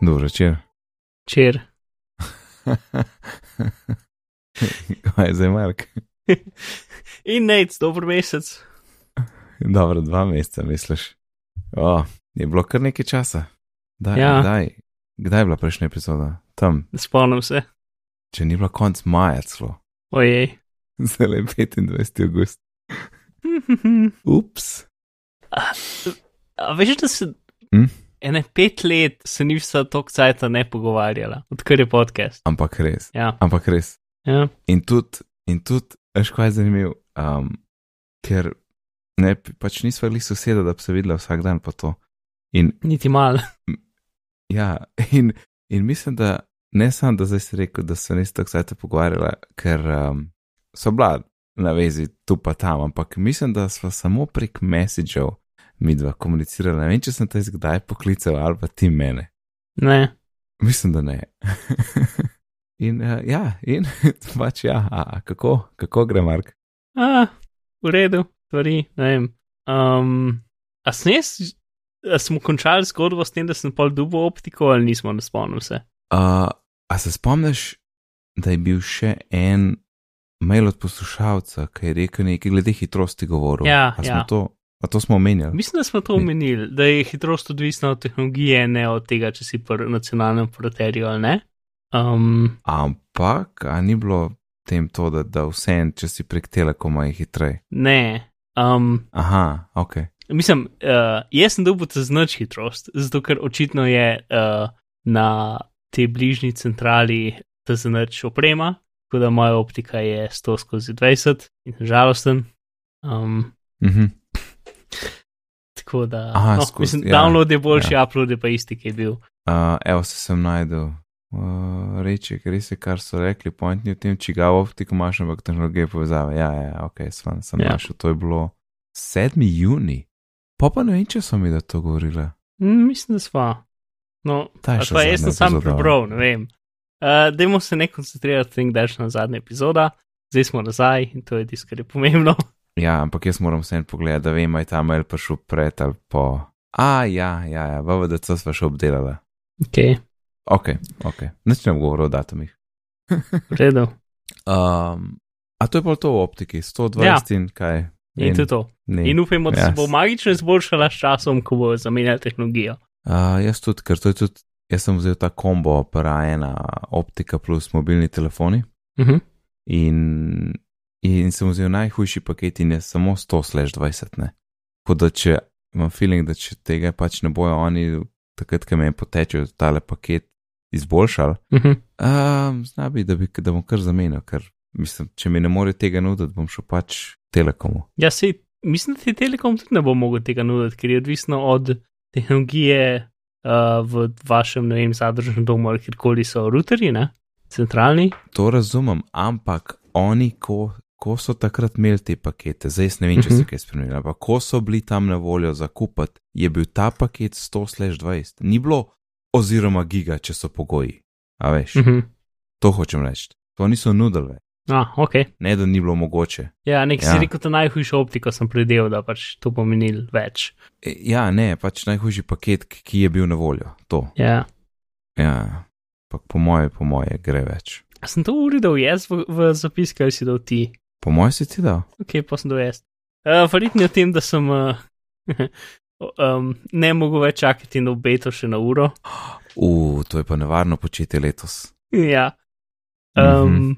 Dobro večer. Čer. Kaj je zdaj, Mark? In nec, dober mesec. Dobro, dva meseca, misliš. O, je bilo kar nekaj časa. Daj, Ja. Kdaj, kdaj je bila prejšnja epizoda? Tam, Spomnim se. če ni bila konc maja celo. Ojej. Zdaj je 25. august. Ups. A veš, da se Hm? Ene pet let se ni vsa tok cajta ne pogovarjala, odkar je podcast. Ampak res, Ja. ampak res. ja. In tudi, in tudi, veš, kaj je zanimivo, um, ker ne, pač nisva bili soseda, da bi se videla vsak dan pa to. In Niti mal. Ja, in, in mislim, da ne samo, da zdaj si rekel, da se nisi tako sajte pogovarjala, ker um, so bila na vezi tu pa tam, ampak mislim, da smo samo prek messagev mi dva komunicirala. Ne vem, če sem te kdaj poklical ali pa ti mene. Ne. Mislim, da ne. in uh, ja, in pač ja, a, a kako, kako gre, Mark? A, v redu, stvari, ne vem. Um, a snes, a smo končali zgodbo s tem, da sem pol dubo optiko ali nismo, ne spomnim se. Uh, a se spomniš, da je bil še en mail od poslušalca, ki je rekel nekaj glede hitrosti govoril? Ja, a ja. to, a to smo omenjali? Mislim, da smo to omenili, da je hitrost odvisna od tehnologije, ne od tega, če si pri nacionalnem operaterju ali ne. Um, Ampak, a ni bilo tem to, da, da vse en, če si prek telekoma je hitrej? ne. Um, Aha, ok. mislim, uh, jaz sem dobil ta znač hitrost, zato ker očitno je uh, na tej bližnji centrali ta znač oprema, tako da moja optika je 100 skozi 20 in žalosten. Um, Mhm. Tako da, Aha, no, skozi- mislim, ja, download je boljši, ja. upload je pa isti, ki je bil. Uh, evo se sem najdel. Uh, reči, res je, kar so rekli, point ni v tem, čigav optiko imaš, ampak tehnologije povezave. Ja, ja, ok, sem, sem Ja. našel, to je bilo 7. juni. Pa pa ne vem, če so mi da to govorile. Mm, mislim, da sva. No, Ta je pa jaz sem sam prebral, ne vem. Uh, Dajmo se ne koncentrirati na da je šla zadnja epizoda, zdaj smo nazaj in to je tisto, kar je pomembno. Ja, ampak jaz moram vseeno pogledati, da vem, ali je ta mail prišel pred ali po. A, ja, ja, ja, VVDC sva še obdelala. Ok, Ok, ok, nič ne bom govoril o datumih. v redu. Um, a to je pa to v optiki, 120 Ja. in kaj. In to je to. Ne. In upajmo, da se bo magično izboljšala s časom, ko bo zamenjala tehnologijo. Uh, jaz tudi, ker to je tudi, jaz sem vzel ta kombo, para ena optika plus mobilni telefoni Uh -huh. in, in sem vzel najhujši paket in je samo 100 slash 20. Ne. Tako da če imam feeling, da če tega pač ne bojo oni, takrat, ko me potečejo tale paket, izboljšali, Uh -huh. um, zna bi, da, bi, da bom kar zamenil, ker mislim, če mi ne more tega nuditi, bom šel pač telekomu. Ja, sej, mislim, da ti Telekom tudi ne bo mogel tega nuditi, ker je odvisno od tehnologije uh, v vašem, ne vem, zadružnem domu ali kjerkoli so routerji, ne? Centralni. To razumem, ampak oni, ko, ko so takrat imeli te pakete, zdaj ne vem, če se Mhm. kaj spremenilo, ampak ko so bili tam na voljo za kupiti, je bil ta paket 100-20. Ni bilo oziroma giga, če so pogoji. A veš, Uh -huh. to hočem reči. To niso nudili, več. Ah, ok. ne da ni bilo mogoče. Ja, nek ja. Si rekel, da najhujšo optiko sem predel, da pač to pomenil več. E, Ja, ne, pač najhujši paket, ki- ki je bil na voljo. To. Ja. Ja, pa po moje, po moje gre več. A sem to uredil jaz v, v zapis, kaj si dal ti? Po moje si ti dal. Ok, pa sem dal jaz. Uh, Verjetno je o tem, da sem uh, um, ne mogel več čakati na obeto še na uro. Uf, to je pa nevarno početi letos. ja. Um, Mhm.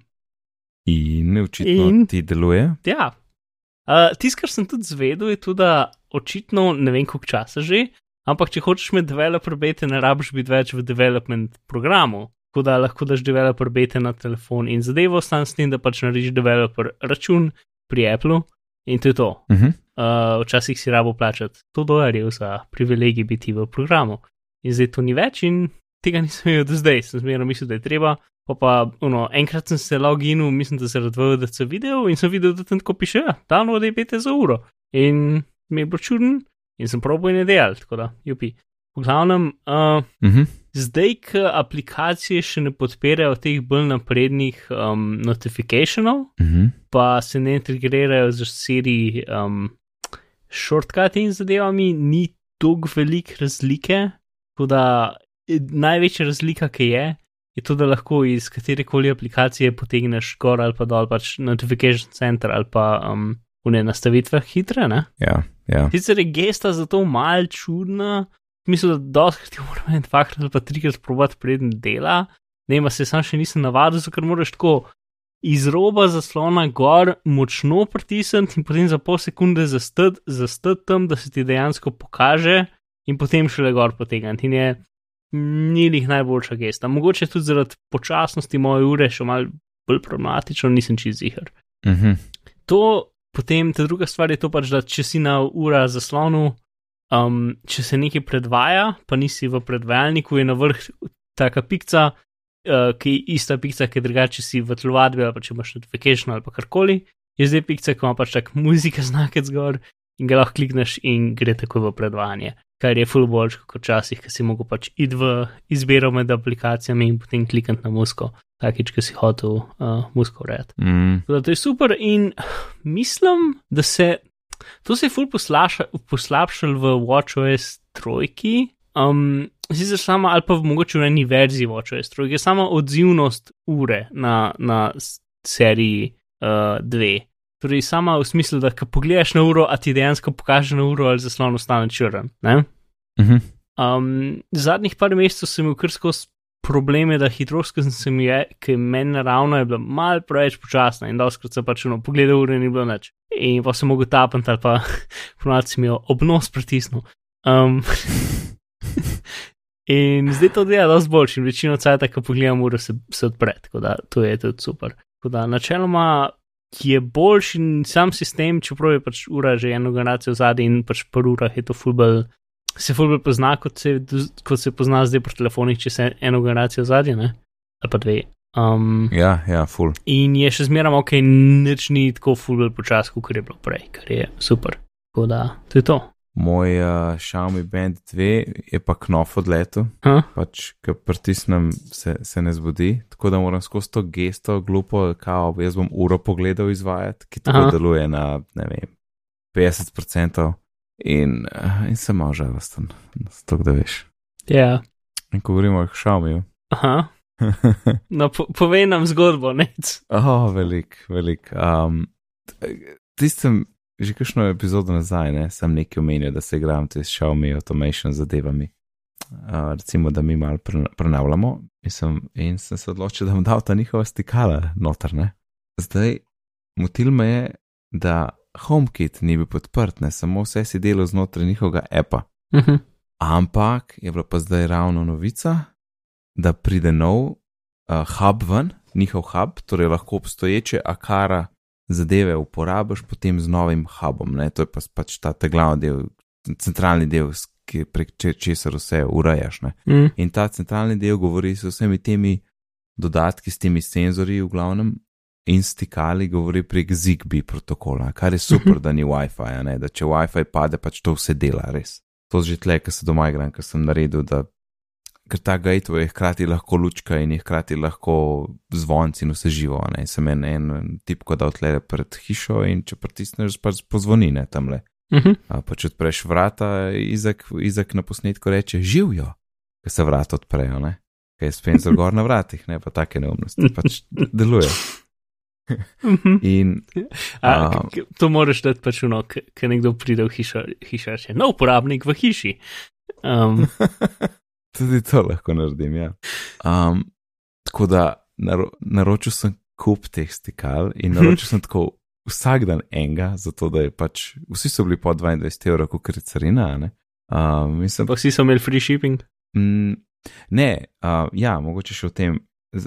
In očitno In? ti deluje. Ja. Uh, Tisto, kar sem tudi zvedel, je tudi, da očitno ne vem, koliko časa že, ampak če hočeš imeti developer bete, ne rabiš biti več v development programu. Tako da lahko daš developer bete na telefon in zadevo stan s tem, da pač narediš developer račun pri Apple in to je to. Uh -huh. Uh, včasih si rabo plačati 100 dolarjev za privilegij biti v programu. In zdaj to ni več in tega nisem imel do zdaj, sem zmerno mislil, da je treba. Pa pa, ono, enkrat sem se loginil, mislim, da zaradi VDC video in sem videl, da tam tako piše, ja, download je bete za uro. In mi je bilo čuden in sem probo in je delal, tako da, jupi. V glavnem, uh, Uh -huh. Zdaj, ko aplikacije še ne podpirajo teh bolj naprednih um, notifikationov, Uh -huh. pa se ne integrirajo z seriji um, shortcuti in zadevami, ni tako velike razlike. Tako da največja razlika, ki je, je to, da lahko iz katerekoli aplikacije potegneš gor ali pa dol, pač notification center ali pa um, v ne nastavitve hitre. Ne? Ja, ja. Sicer je gesta zato mal čudna, mislim, da doskrat ti moram en dvakrat ali pa trikrat probati preden dela. Ne, pa se sam še nisem navadil, ker moraš tako iz roba zaslona gor močno pritisniti in potem za pol sekunde zastati tam, da se ti dejansko pokaže in potem šele gor potegniti. In je ni jih najboljša gesta. Mogoče tudi zaradi počasnosti moje ure še mal bolj problematično, nisem čez jih. Uh -huh. To potem, ta druga stvar je to pač, da če si na ura zaslonu, um, če se nekaj predvaja, pa nisi v predvajalniku, je na vrh taka pikca, uh, ki je ista pikca, ki je drugače si v telovadbi ali pa če imaš notification ali pa karkoli. Je zdaj pikca, ko ima pač tak muzika znakec zgor in ga lahko klikneš in gre tako v predvajanje kar je full boljš kot včasih, ki si mogel pač iti v izbiro med aplikacijami in potem klikati na musko, takič, ki si hotel uh, musko urejati. Mm. To je super in mislim, da se to se je full poslabšal v WatchOS trojki. Um, Sicer sama ali pa v mogoče v eni verziji WatchOS trojke, sama odzivnost ure na, na seriji 2. Uh, Torej, sama v smislu, da ko pogledaš na uro, a ti dejansko pokaže na uro ali zaslon ostane črn. Uh mhm. -huh. um, zadnjih par mesecev sem imel kar skozi probleme, da hitrost, ki sem je, ki meni naravno je bila mal preveč počasna in doskrat sem pač no, pogledal ure in ni bilo nič. In pa sem mogel tapati ali pa ponovadi sem jo obnos pritisnil. Um, in zdaj to dela dosti boljši in večino cajt, ko pogledam uro, se, se odpre, tako da to je tudi super. Tako da načeloma je boljši sam sistem, čeprav je pač ura že eno generacijo zadnji in pač po urah je to fulbel, se fulbel pozna, kot se, kot se pozna zdaj po telefonih, če se eno generacijo zadnji, ne? Ali pa dve. Um, ja, ja, full. In je še zmeraj ok, nič ni tako fulbel počas, kot je bilo prej, kar je super. Tako da, to je to. Moj uh, Xiaomi Band 2 je pa knof odletel, huh? pač, ki pritisnem, se, se ne zbudi, tako da moram skozi to gesto, glupo, kao, jaz bom uro pogledal izvajati, ki tako Aha. deluje na vem, 50%. In, uh, in sem malo žalosten, to da veš. Ja. Yeah. In ko govorimo o Xiaomi. Aha. No, po, povej nam zgodbo, nec. Oh, velik, velik. Um, tistem že kakšno epizodo nazaj, ne, sem nekaj omenil, da se igram te s Xiaomi automation zadevami. Uh, recimo, da mi malo prenavljamo in, in sem se odločil, da bom dal ta njihova stikala noter. Ne. Zdaj, motil me je, da HomeKit ni bil podprt, ne samo vse si delo znotraj njihovega appa. Uh mhm. -huh. Ampak je bila pa zdaj ravno novica, da pride nov uh, hub ven, njihov hub, torej lahko obstoječe akara zadeve uporabiš potem z novim hubom. Ne? To je pa pač ta, ta glavni del, centralni del, prek česar vse urejaš. Mm. In ta centralni del govori s vsemi temi dodatki, s temi senzorji v glavnem. In stikali govori prek Zigbee protokola, kar je super, da ni WiFi, da če WiFi pade, pač to vse dela, res. To že tle, ki se doma igram, ker sem naredil, da ker ta gateway je hkrati lahko lučka in je hkrati lahko zvonci in vse živo. Ne? Sem en, en tip, ko da odlede pred hišo in če pritisneš, pa pozvoni ne tam le. Uh mhm. -huh. Pa če odpreš vrata, Izak, Izak na posnetku reče: živijo, ker se vrata odprejo, ne? ker je Spencer gor na vratih, ne pa take neumnosti, pač deluje. Mhm. In, A, um, to moraš dati pač uno, ker nekdo pride v hišo, hiša še no uporabnik v hiši. Um. Tudi to lahko naredim. Ja. Um, tako da naro, naročil sem kup teh stikal in naročil sem tako vsak dan enega, zato da je pač vsi so bili po 22 evrov, kot je carina. Um, sem, pa vsi so imeli free shipping? Mm, ne, uh, ja, mogoče še o tem.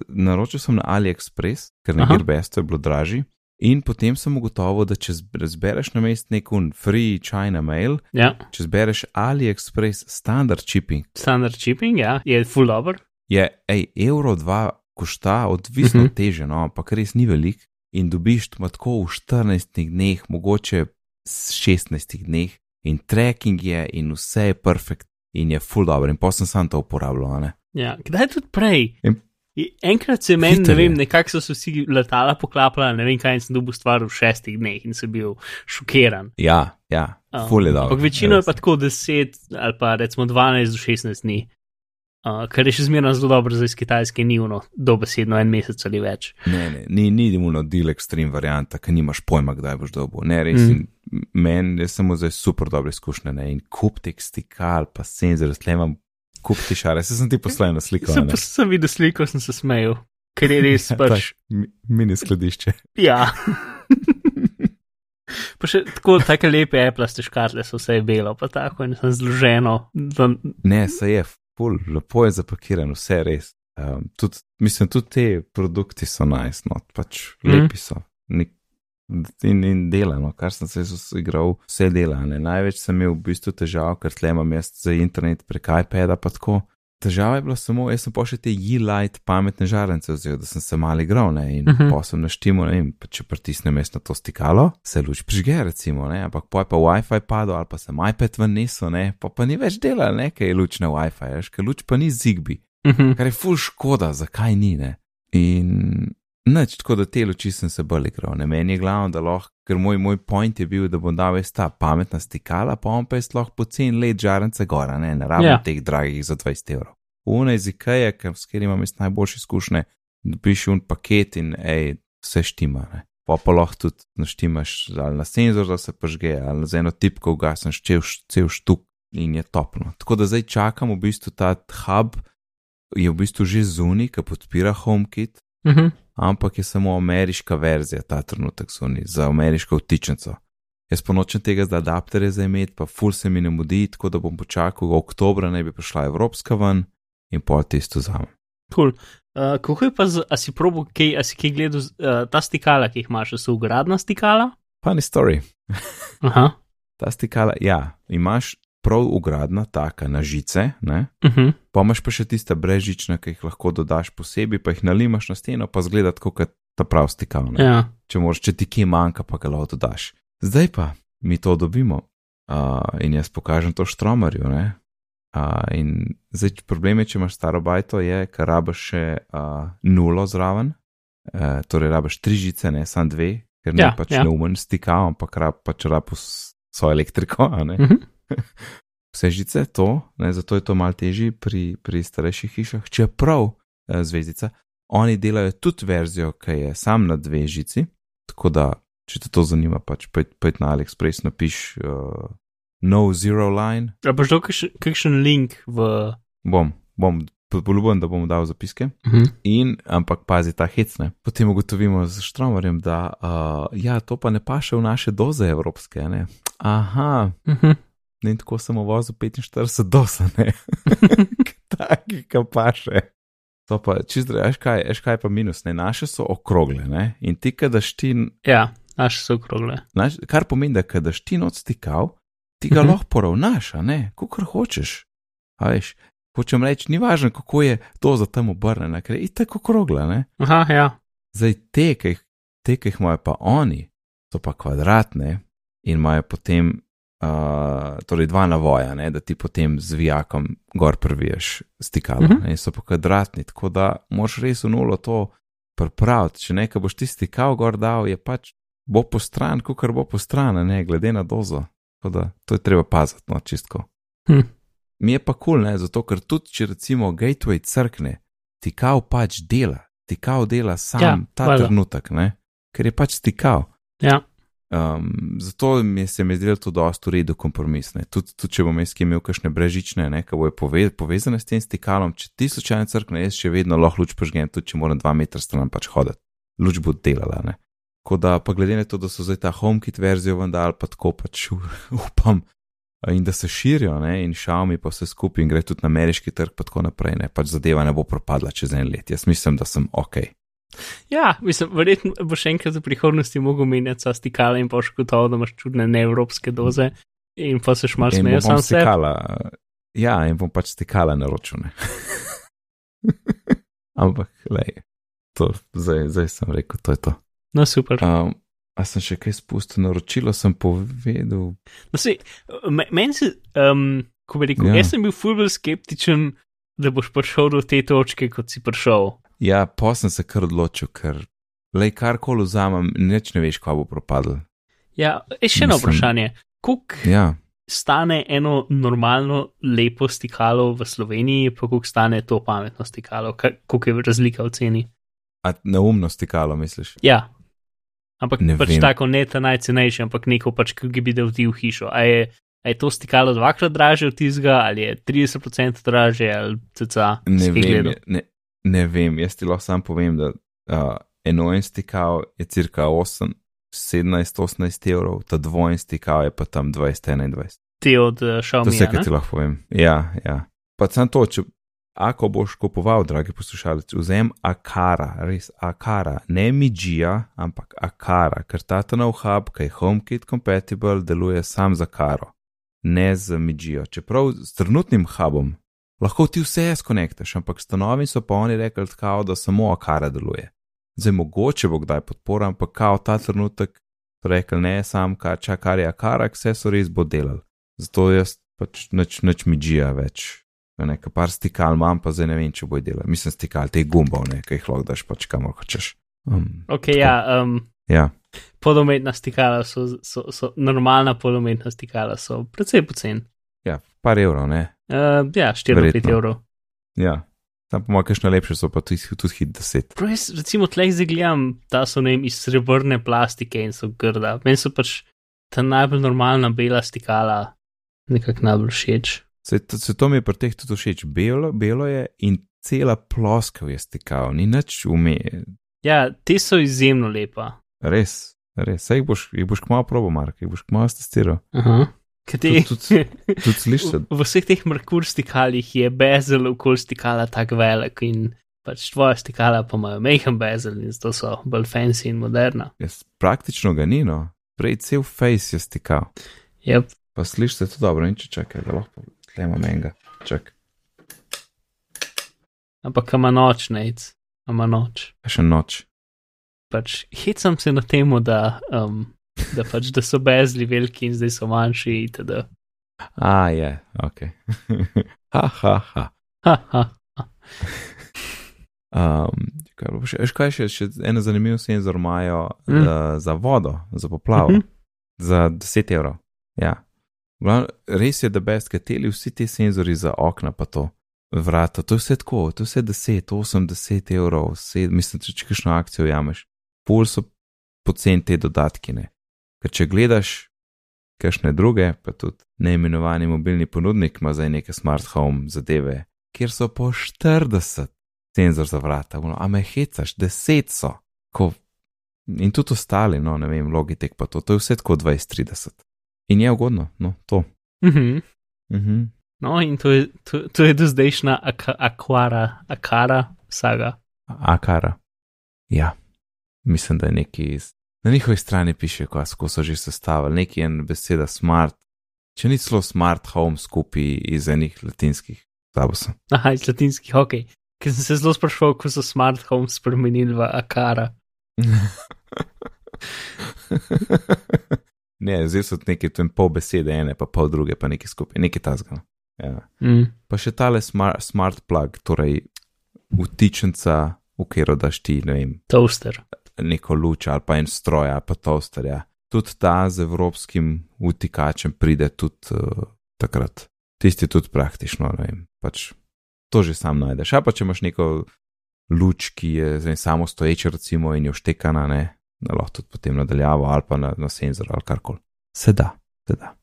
Naročil sem na AliExpress, ker na Gearbest je bilo dražji. In potem sem ugotovil, da če zbereš na mest nekun free China mail, ja. če zbereš AliExpress standard shipping. Standard shipping, ja, je full over. Je, ej, evro dva košta, odvisno uh mhm. -huh. teže, no, ampak res ni velik. In dobiš tako v 14 dneh, mogoče 16 dneh, in tracking je, in vse je perfekt, in je full over, in potem sem to uporabljal. Ja, kdaj tudi prej? In Enkrat se meni, ne vem, nekako so se vsi letala poklapljala, ne vem, kaj sem dobil stvar v šestih dneh in sem bil šokiran. Ja, ja, fulje um, da. Ampak večino je pa tako 10 ali pa recimo 12 do 16 dni. uh, kar je še zmerno zelo dobro za iz Kitajske, ni uno, dobesedno en mesec ali več. Ne, ne, ni, ni imuno deal extreme varianta, ker nimaš pojma, kdaj boš dobil. Ne, res, mm. meni je samo zdaj super dobre izkušnje. Ne? In kup teh stikal, pa senzor, zdaj imam kup ti šare, se sem ti poslal na sliko. Sem, sem videl sliko, sem se smejal, ker je res pač. Mini skladišče. ja. Pa še tako, tako lepe Apple škatle so vse belo, pa tako in sem zloženo. Da... Ne, se je, ful, lepo je zapakiran, vse res. Um, tudi, mislim, tudi te produkti so nice, no, pač mm. lepi so. Nik, in, in delano, kar sem se igral, vse delane. Največ sem imel v bistvu težav, ker tle imam jaz za internet prek iPada pa tako težava je bila samo, jaz sem pošiljal te e-light pametne žarence, vzel, da sem se mal igral ne, in uh mhm. -huh. pa sem naštimo, ne vem, če pritisnem na to stikalo, se luč prižge, recimo, ne, ampak poj pa WiFi padel ali pa sem iPad ven niso, ne, pa pa ni več dela, ne, ker je luč na WiFi, veš, ker luč pa ni zigbi, uh mhm. -huh. kar je ful škoda, zakaj ni, ne. In Noč, tako da te luči sem se bolj igral. Ne meni je glavno, da lahko, ker moj, moj point je bil, da bom dal res ta pametna stikala, pa on pa je lahko pocen let žarence gora, ne, ne rabim yeah. Ja. teh dragih za 20 evrov. Una iz IKEA, s katerim imam najboljše izkušnje, dobiš un paket in ej, vse štima. Ne. Pa pa lahko tudi naštimaš ali na senzor, da se pažge, ali za eno tipko ugasneš cel štuk in je topno. Tako da zdaj čakam v bistvu ta hub, je v bistvu že zunaj, ki podpira HomeKit. Uh mhm. -huh ampak je samo ameriška verzija ta trenutek zunaj, za ameriško vtičnico. Jaz ponočem tega za adapterje za imeti, pa ful se mi ne mudi, tako da bom počakal, da oktobra naj bi prišla Evropska ven in pol tisto zame. Cool. Uh, kako je pa, z, a si probo, kaj, a si kaj gledal, uh, ta stikala, ki jih imaš, so ugradna stikala? Funny story. Aha. Ta stikala, ja, imaš prav ugradna, taka na žice, uh mhm. -huh. pa imaš pa še tiste brežične, ki jih lahko dodaš posebej, pa jih nalimaš na steno, pa zgleda kot ta prav stikal. Ja. Če moraš, če ti kje manjka, pa ga lahko dodaš. Zdaj pa mi to dobimo uh, in jaz pokažem to štromarju. Uh, in zdaj problem je, če imaš staro bajto, je, ker rabaš še uh, nulo zraven, uh, torej rabaš tri žice, ne samo dve, ker ne ja, pač ja. neumen stikal, ampak rab, pač rabaš svojo elektriko. Uh mhm. -huh. Vse žice to, ne, zato je to malo težje pri, pri starejših hišah, čeprav eh, zvezdica, oni delajo tudi verzijo, ki je sam na dve žici. Tako da, če te to zanima, pač pojd na AliExpress, napiš uh, No Zero Line. A pa že kakšen link v. Bom, bom, poljubim, da bom dal zapiske. Uh mhm. -huh. In, ampak pazi ta hecne. Potem ugotovimo z Štromarjem, da uh, ja, to pa ne paše v naše doze evropske. Ne? Aha. Uh mhm. -huh. In tako sem vozil 45 dosa, ne. Taki, ki pa še. To pa čisto, veš kaj, veš kaj pa minus, ne, naše so okrogle, ne. In ti, kadaš ti. Ja, naše so okrogle. Naš, kar pomeni, da kadaš ti not stikal, ti ga uh mhm. -huh. lahko poravnaš, ne, kukor hočeš. A veš, hočem reči, ni važno, kako je to za tam obrnjeno, ker je tako okrogle, ne. Aha, ja. Zdaj te, ki jih imajo pa oni, so pa kvadratne in imajo potem uh, torej dva navoja, ne, da ti potem z vijakom gor prviješ stikalo. Uh -huh. In so pa kvadratni, tako da moš res v nulo to pripraviti. Če nekaj boš ti stikal gor dal, je pač bo po stran, kar bo po stran, ne glede na dozo. Tako da to je treba paziti, no čistko. Hm. Mi je pa kul, cool, ne, zato ker tudi če recimo gateway crkne, tikal pač dela, tikal dela sam ja, ta hvala. trenutek, ne, ker je pač stikal. Ja. Um, zato mi se je zdelo to dosto v redu kompromis. Tudi tud, če bom jaz imel kakšne brežične, ki bojo pove, povezane s tem stikalom, če ti slučajno crkne, jaz še vedno lahko luč požgem, tudi če moram dva metra stran pač hoditi. Luč bo delala. Ne? Ko da pa glede na to, da so zdaj ta HomeKit verzijo vendar pa tako pač upam in da se širijo ne? in šalmi pa vse skupaj in gre tudi na ameriški trg pa tako naprej, ne? pač zadeva ne bo propadla čez en let. Jaz mislim, da sem ok. Ja, mislim, verjetno bo še enkrat v prihodnosti mogel menjati sa stikala in boš gotovo, da imaš čudne neevropske doze in pa se šmal smeje sam se. Ja, in bom pač stikala na račune. Ampak, lej, to, zdaj, zdaj sem rekel, to je to. No, super. Um, a sem še kaj spustil, naročilo sem povedal. No, se, meni se, um, ko bi rekel, ja. jaz sem bil fulbel skeptičen, da boš prišel do te točke, kot si prišel. Ja, pa sem se kar odločil, ker le karkoli vzamem, neč ne veš, kaj bo propadlo. Ja, je še eno vprašanje. Kuk, ja. stane eno normalno, lepo stikalo v Sloveniji, pa koliko stane to pametno stikalo, koliko je razlika v ceni. A neumno stikalo, misliš? Ja. Ampak Ne pač vem. tako ne ta najcenejši, ampak neko pač, ki bi dal ti v hišo. A je, a je to stikalo dvakrat dražje od tizga, ali je 30% dražje, ali cca. Ne vem, ne, ne vem, jaz ti lahko sam povem, da uh, enoen stikal je cirka 8, 17-18 evrov, ta dvojen stikal je pa tam 20-21. Ti od uh, To Xiaomi. vse, kar ti lahko povem. Ja, ja. Pa sem to, če. Ako boš kupoval, dragi poslušalec, vzem Akara, res Akara, ne Mijija, ampak Akara, ker ta ta nov hub, ki je HomeKit compatible, deluje sam za Karo, ne z Mijijo. Čeprav s trenutnim hubom lahko ti vse skonektaš, ampak stanovi so pa oni rekli, kao, da samo Akara deluje. Zdaj mogoče bo kdaj podpora, ampak kao ta trenutek so rekli, ne, sam kar čakar je Akara, vse so res bo delal. Zato jaz pač nič, nič Mijija več. Nekaj par stikal imam, pa zdaj ne vem, če bo delal. Mislim, stikal teh gumbov, ne, ki jih lahko daš pač kamor hočeš. Um, Ok, ja, um, ja, podometna stikala so, so, so normalna podometna stikala so precej pocen. Ja, par evrov, ne. Uh, ja, 4-5 Verjetno. evrov. Ja, tam pa malo kakšne lepše so, pa tudi, tudi hit 10. Prav jaz, recimo, tleh zdaj gledam, da so ne vem, iz srebrne plastike in so grda. Meni so pač ta najbolj normalna bela stikala nekako najbolj všeč. Se, to, se to mi je pri teh tudi všeč. Belo, belo je in cela ploskev je stikal, ni nič ume. Ja, te so izjemno lepa. Res, res. Saj jih boš, jih boš kmalo probo, Mark, jih boš kmalo testiral. Aha. Kaj te- Tudi- tudi- Tudi slišiš se. v, v vseh teh Merkur stikalih je bezel okoli stikala tako velik in pač tvoja stikala pa imajo mehen bezel in zato so bolj fancy in moderna. Jaz praktično ga ni, no. Prej cel face je stikal. Yep. Pa slišiš se to dobro, in če čakaj, da lahko tlemo menga. Čak, Ampak ima noč, nec, ima noč. pa še noč. Pač hecam se na temo, da, um, da, pač, da so bezli veliki in zdaj so manjši. itd. A, je, ok. ha, ha, ha. Ha, ha. Um, kaj, še, veš kaj še, še en zanimiv senzor imajo Mm. uh, za vodo, za poplavo, mm -hmm. za 10 evrov. Ja. Res je, da best, kateri vsi ti senzori za okna, pa to vrata, to je vse tako, to je vse 10, 8, 10 evrov, 7, mislim, če kakšno akcijo jameš. Pol so pocen te dodatki, ne. Ker če gledaš kakšne druge, pa tudi neimenovani mobilni ponudnik ima zdaj neke smart home zadeve, kjer so po 40 senzor za vrata, ono, a me hecaš, 10 so. Ko, in tudi ostali, no, ne vem, logitek pa to, to je vse tako 20-30. In je ugodno, no, to. Mhm. Mhm. No, in to je, to, to je do zdajšnja ak akvara, akara saga. Akara. Ja, mislim, da je neki iz. Na njihovi strani piše, kako so že sestavili, neki en beseda smart, če ni celo smart home skupaj iz enih latinskih, sem. Aha, iz latinskih, ok. Ker sem se zelo sprašval, ko so smart home spremenili v akara. ne, zdaj so neki tu en pol besede, ene pa pol druge, pa neki skupaj, neki tasgano. Ja. Mm. Pa še tale smart, smart plug, torej vtičnica, v katero daš ti, ne vem, Toaster. Neko luč ali pa en stroj ali pa toasterja. Tudi ta z evropskim vtikačem pride tudi uh, takrat. Tisti tudi praktično, ne vem, pač to že sam najdeš. A pa če imaš neko luč, ki je zdaj samo stoječa, recimo, in je vštekana, ne, da lahko tudi potem nadaljavo ali pa na, na senzor ali karkoli. Se da, se da.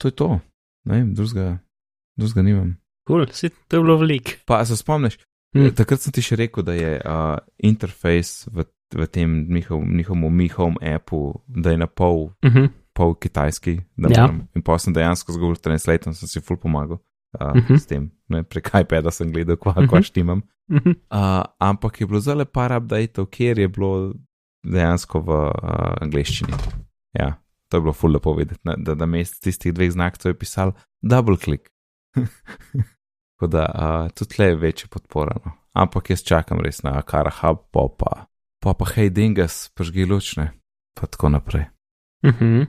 To je to, ne vem, drugega, drugega nimam. Cool, si, to je bilo veliko. Pa se spomniš, Hm. Takrat sem ti še rekel, da je uh, interfejs v, v tem njihov, njihovem Mi Home appu, da je na pol, Uh -huh. pol kitajski. da Ja. moram- In pa sem dejansko z Google Translateom sem si ful pomagal uh, Mhm. s tem. Ne, prek iPada sem gledal, kva, Mhm. kva štimam. Uh -huh. Uh, ampak je bilo zelo par updateov, kjer je bilo dejansko v uh, angleščini. Ja, to je bilo ful lepo videti, ne, da na mestu tistih dveh znakov je pisal double click. Tako da uh, tudi tle je večja podpora. No. Ampak jaz čakam res na Kara Hub, pa pa, pa, pa hej, dingas, pažgi lučne, pa tako naprej. Uh -huh.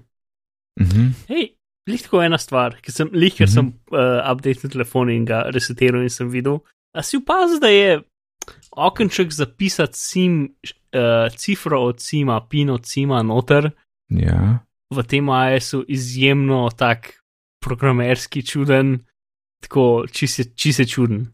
Mhm. Hej, lihko ena stvar, ki sem lih, ker Mhm. sem uh, update na telefon in ga resetiral in sem videl. A si opazil, da je okenček zapisati sim, uh, cifro od sima, pin od sima noter Ja, v tem AS-u izjemno tak programerski čuden, tako či se čuden.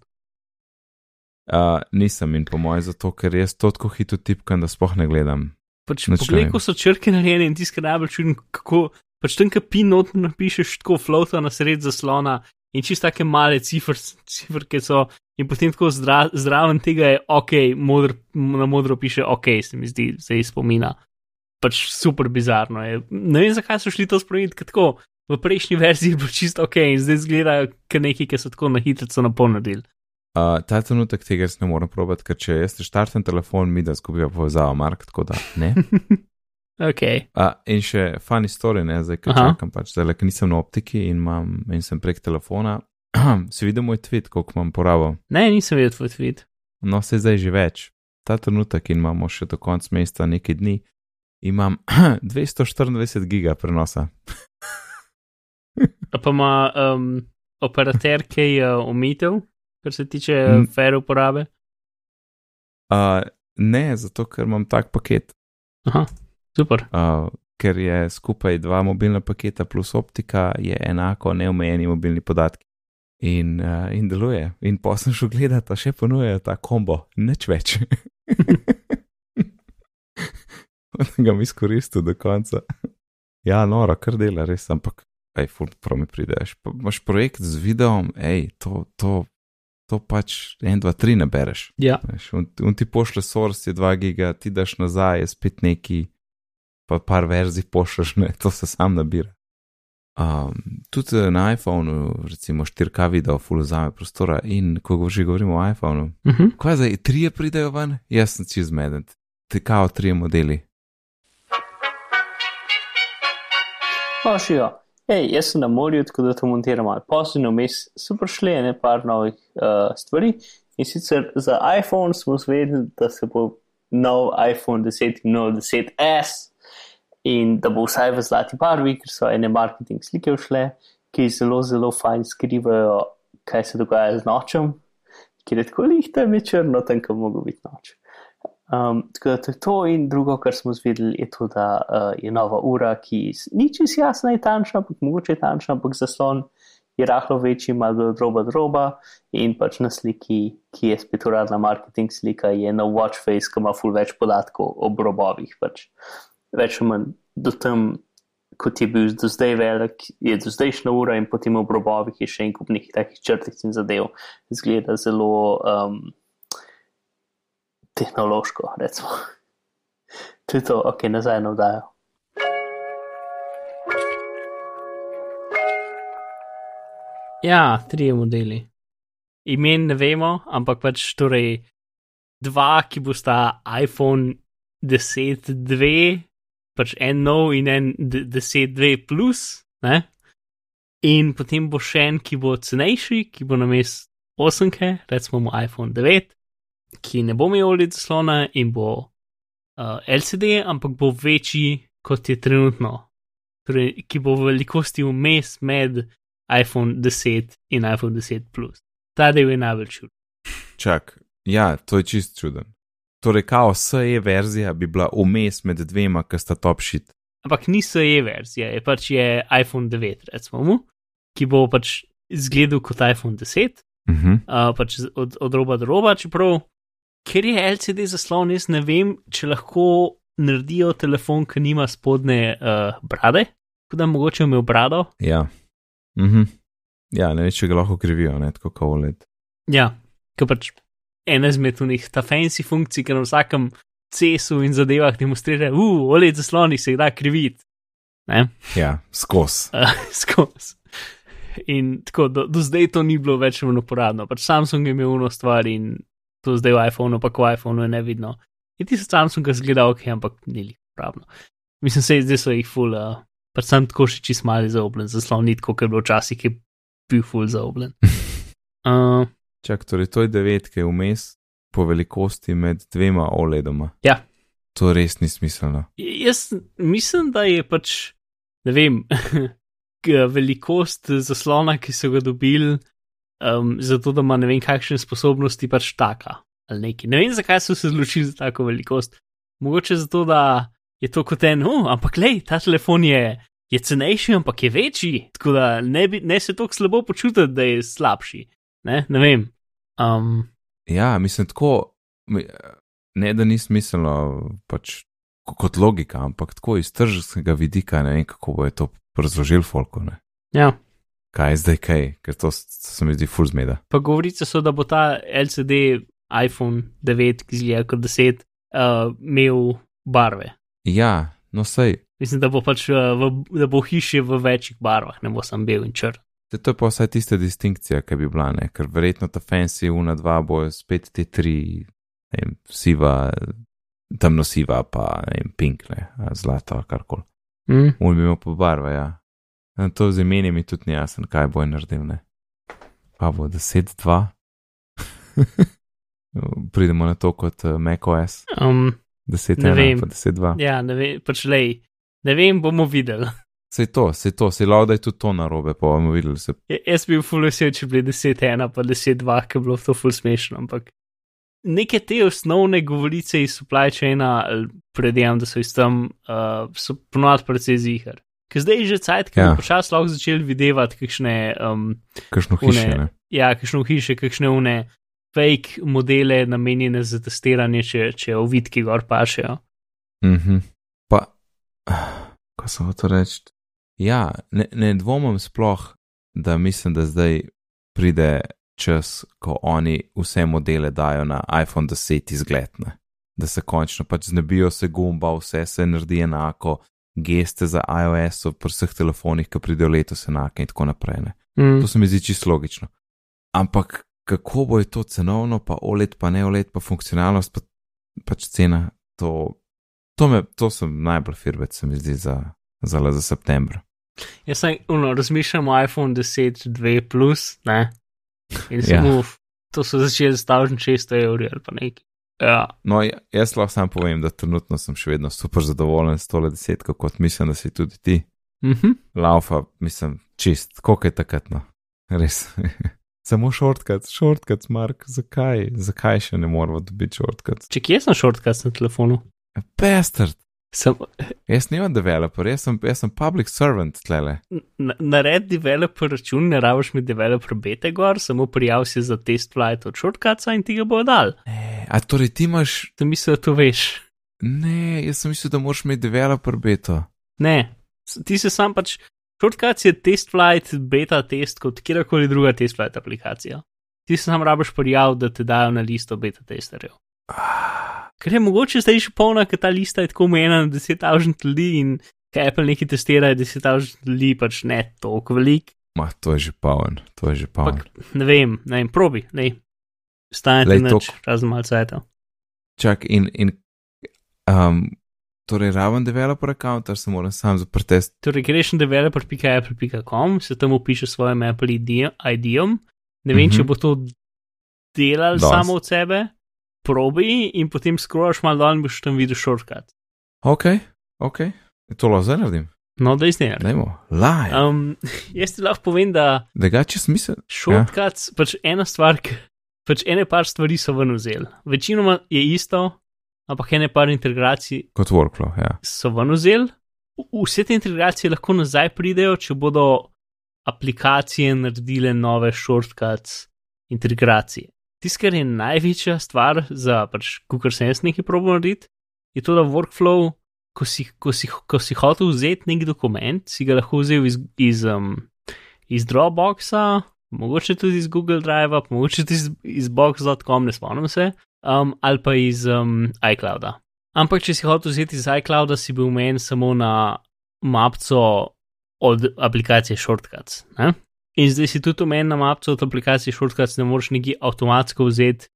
Uh, nisem in po mojem zato, ker jaz to tako hitro tipkam, da spoh ne gledam. Pač poglej, ko so črke narejene in tiskaj najbolj čuden, kako pač tam, ki pin not napišeš tako flota na sred zaslona in čist take male cifr, cifrke so in potem tako zdra, zraven tega je ok, modr, na modro piše ok, se mi zdi, se izpomina. Pač super bizarno je. Ne vem, zakaj so šli to spremeniti, ker tako v prejšnji verziji je bilo čisto ok in zdaj izgledajo kot neki, ki so tako na hitro napolnili. Uh, ta trenutek tega ne morem probati, ker če jaz štartem telefon, mi da zgubijo povezavo, Mark, tako da ne. ok. Uh, in še funny story, ne, zdaj, ker čakam, pač, zdaj, ker nisem na optiki in, imam, in sem prek telefona. si videl moj tweet, koliko imam porabo? Ne, nisem videl tvoj tweet. No, se zdaj že več. Ta trenutek in imamo še do konca mesta nekaj dni, imam 224 giga prenosa. pa ima um, operater kaj uh, omitev? Kar se tiče mm. fair uporabe? Uh, ne, zato ker imam tak paket. Aha, super. Uh, ker je skupaj dva mobilna paketa plus optika, je enako neomejeni mobilni podatki. In, uh, in deluje. In pa sem šel gledati, pa še ponujejo ta kombo, nič več. Da ga mi izkoristil do konca. Ja, noro, kar dela, res, ampak, hej, ful, prav mi prideš. Pa imaš projekt z videom, hej, to, to to pač 1, 2, 3 ne bereš. Ja. On ti pošle source, je 2 giga, ti daš nazaj, je spet neki, pa par verzij pošleš, ne, to se sam nabira. Um, tudi na iPhonu, recimo 4K video, full zame prostora in ko že govorimo o iPhonu, uh mhm. -huh. kaj zdaj, trije pridejo ven, jaz sem čez meden, te kao trije modeli. Pa še jo. Hej, jaz sem na morju, tako da to montiram malo pozno, vmes so prišli ene par novih uh, stvari. In sicer za iPhone smo zvedeli, da se bo nov iPhone 10 in nov 10S in da bo vsaj v zlati barvi, ker so ene marketing slike všle, ki zelo, zelo fajn skrivajo, kaj se dogaja z nočem, ker je tako lihta, mi črno, tam, kam mogo biti noč. Um, tako da to je to, in drugo, kar smo zvedeli, je to, da uh, je nova ura, ki ni čisto jasna in tančna, ampak mogoče je tančna, ampak zaslon je rahlo večji, malo droba droba. In pač na sliki, ki je spet uradna marketing slika, je na watch face, ki ima ful več podatkov o robovih. Pač več ali manj do tam, kot je bil do zdaj velik, je do zdajšnja ura in potem o robovih je še en kup nekih takih črtic in zadev. Zgleda zelo. Um, tehnološko, recimo. To je to, ok, nazaj na vdajo. Ja, tri modeli. Imen ne vemo, ampak pač torej dva, ki bosta iPhone 10.2, pač en nov in en 10.2 plus, ne? In potem bo še en, ki bo cenejši, ki bo na mest 8, recimo mu iPhone 9 ki ne bo imel OLED zaslona in bo uh, eh, LCD, ampak bo večji kot je trenutno, torej, ki bo v velikosti vmes med iPhone 10 in iPhone 10 Plus. Ta del je najbolj čuden. Čak, ja, to je čist čuden. Torej, kao SE verzija bi bila vmes med dvema, ki sta top shit. Ampak ni SE verzija, je pač je iPhone 9, recimo, ki bo pač izgledal kot iPhone 10. Uh -huh. uh, pač od, od roba do roba, čeprav ker je LCD zaslon, jaz ne vem, če lahko naredijo telefon, ki nima spodne uh, brade, tako da mogoče imel brado. Ja. Mhm. Ja, ne vem, če ga lahko krivijo, ne tako kot OLED. Ja, ker pač ena izmed njih, ta fancy funkcij, ki na vsakem cesu in zadevah demonstrira, uh, OLED zasloni se da kriviti. Ne? Ja, skos. Uh, skos. In tako, do, do zdaj to ni bilo več uporabno. Pač Samsung je imel uno stvar in to zdaj v iPhonu, pa v iPhonu je nevidno. In ti so Samsung ga zgledal, ok, ampak ni jih pravno. Mislim, se zdaj so jih full, uh, pač sem tako še čist mali zaobljen, zaslon ni tako, ker je bil včasih, ki je bil full zaobljen. Uh, Čak, torej to je devet, ki je vmes po velikosti med dvema OLED-oma. Ja. To res ni smiselno. Jaz mislim, da je pač, ne vem, velikost zaslona, ki so ga dobili, um, zato da ima ne vem kakšne sposobnosti pač taka ali neki. Ne vem, zakaj so se odločili za tako velikost. Mogoče zato, da je to kot en, oh, ampak lej, ta telefon je je cenejši, ampak je večji, tako da ne, bi, ne se tako slabo počutiti, da je slabši. Ne, ne vem. Um, Ja, mislim tako, ne da ni smiselno pač kot logika, ampak tako iz tržnega vidika, ne vem, kako bo je to razložil folko, ne. ja. Kaj zdaj kaj, ker to, se mi zdi full zmeda. Pa govorice so, da bo ta LCD iPhone 9, ki zgleda kot 10, uh, imel barve. Ja, no sej, Mislim, da bo pač uh, v, da bo hiše v večjih barvah, ne bo sam bel in črn. Te to je pa vsaj tista distinkcija, ki bi bila, ne? ker verjetno ta fancy una dva bojo spet te tri, ne vem, siva, temno-siva, pa ne vem, pink, ne, zlata, karkoli. Mm. Un bi imel pa barve, ja. In to z imeni mi tudi ni jasen, kaj bo naredil, ne. Pa bo 10-2. Pridemo na to kot uh, macOS, Um, 10-1, Ne vem. pa 10-2. ja, ne vem, pač lej, ne vem, bomo videli. Sej to, sej to, sej lao, da je tudi to narobe, pa bomo videli se. Ja, Jaz bi bil full vesel, če bi bili 10-1, pa 10-2, ker bi bilo to full smešno, ampak neke te osnovne govorice iz supply chaina, ali predvidevam, da so iz tam, uh, so ponovadi precej zihar. Ker zdaj je že cajt, ki Ja. počasi lahko začeli videti, kakšne, um, Kakšno Une- hiše, ne. ja, kakšne hiše, kakšne une fake modele namenjene za testiranje, če, če ovitki gor pašejo. Mhm. Pa, ko sem hotel reči. Ja, ne, ne dvomim sploh, da mislim, da zdaj pride čas, ko oni vse modele dajo na iPhone 10 izgledne. Da se končno pač znebijo se gumba, vse se naredi enako, geste za iOS pri vseh telefonih, ki pridejo letos enake in tako naprej. Ne. Mm. To se mi zdi čisto logično. Ampak kako bo je to cenovno, pa OLED, pa ne OLED, pa funkcionalnost, pa pač cena, to, to, me, to sem najbolj firbec, se mi zdi za, za, za september. Jaz sem, uno, razmišljam o iPhone 10, 2 plus, ne. In Ja. sem, uf, to so začeli s 1600 evri ali pa nekaj. Ja, No, ja- jaz lahko sam povem, da trenutno sem še vedno super zadovoljen s tole desetko, kot mislim, da si tudi ti. mhm. Laufa, mislim, čist, koliko je takrat, no, res. Samo shortcut, shortcut, Mark, zakaj, zakaj še ne moramo dobiti shortcut? Če kje sem shortcut na telefonu? Pestert, Sem, jaz nisem developer, jaz sem, jaz sem public servant tlele. na- nared developer račun, ne rabiš mi developer bete gor, samo prijav si za test flight od shortcutsa in ti ga bo dal. E, a torej ti imaš, Sem mislil, da to veš. ne, jaz sem mislil, da moraš imeti developer beto. Ne, ti se sam pač, shortcuts je test flight, beta test kot kjerkoli druga test flight aplikacija. Ti se sam rabiš prijav, da te dajo na listo beta testerjev. Ker je mogoče zdaj že polna, ker ta lista je tako omejena na 10.000 ljudi in ker Apple nekaj testira, je 10.000 ljudi pač ne toliko velik. Ma, to je že paven, to je že paven. Ampak ne vem, ne vem, probi, ne. Stane Glej, ti nič, tok- razen malce eto. Čak in, in um, torej raven developer account, ali se moram sam zaprtest. Torej, greš na developer.apple.com, se tam upišeš svojim Apple ID-om. Ne vem, Mhm. če bo to delal Dost. samo od sebe, probi in potem scrollaš malo dol in boš tam videl shortcut. Ok, ok, to lahko zdaj naredim. No, da izner. Dajmo, laj. Um, jaz ti lahko povem, da Drugače smisel. shortcuts, ja. pač ena stvar, pač ene par stvari so ven vzeli. Večinoma je isto, ampak ene par integracij Kot workflow, ja. so ven vzeli. Vse te integracije lahko nazaj pridejo, če bodo aplikacije naredile nove shortcuts integracije. Tisto, kar je največja stvar za pač, kar sem jaz nekaj probil narediti, je to, da workflow, ko si, ko si, ko si hotel vzeti nek dokument, si ga lahko vzel iz, iz, um, iz Dropboxa, mogoče tudi iz Google Drive, mogoče tudi iz, iz box.com, ne spomnim se, um, ali pa iz um, iClouda. Ampak, če si hotel vzeti iz iClouda, si bil omejen samo na mapco od aplikacije Shortcuts. Ne? In zdaj si tudi omejen na mapco od aplikacije Shortcuts, ne moreš nekaj avtomatsko vzeti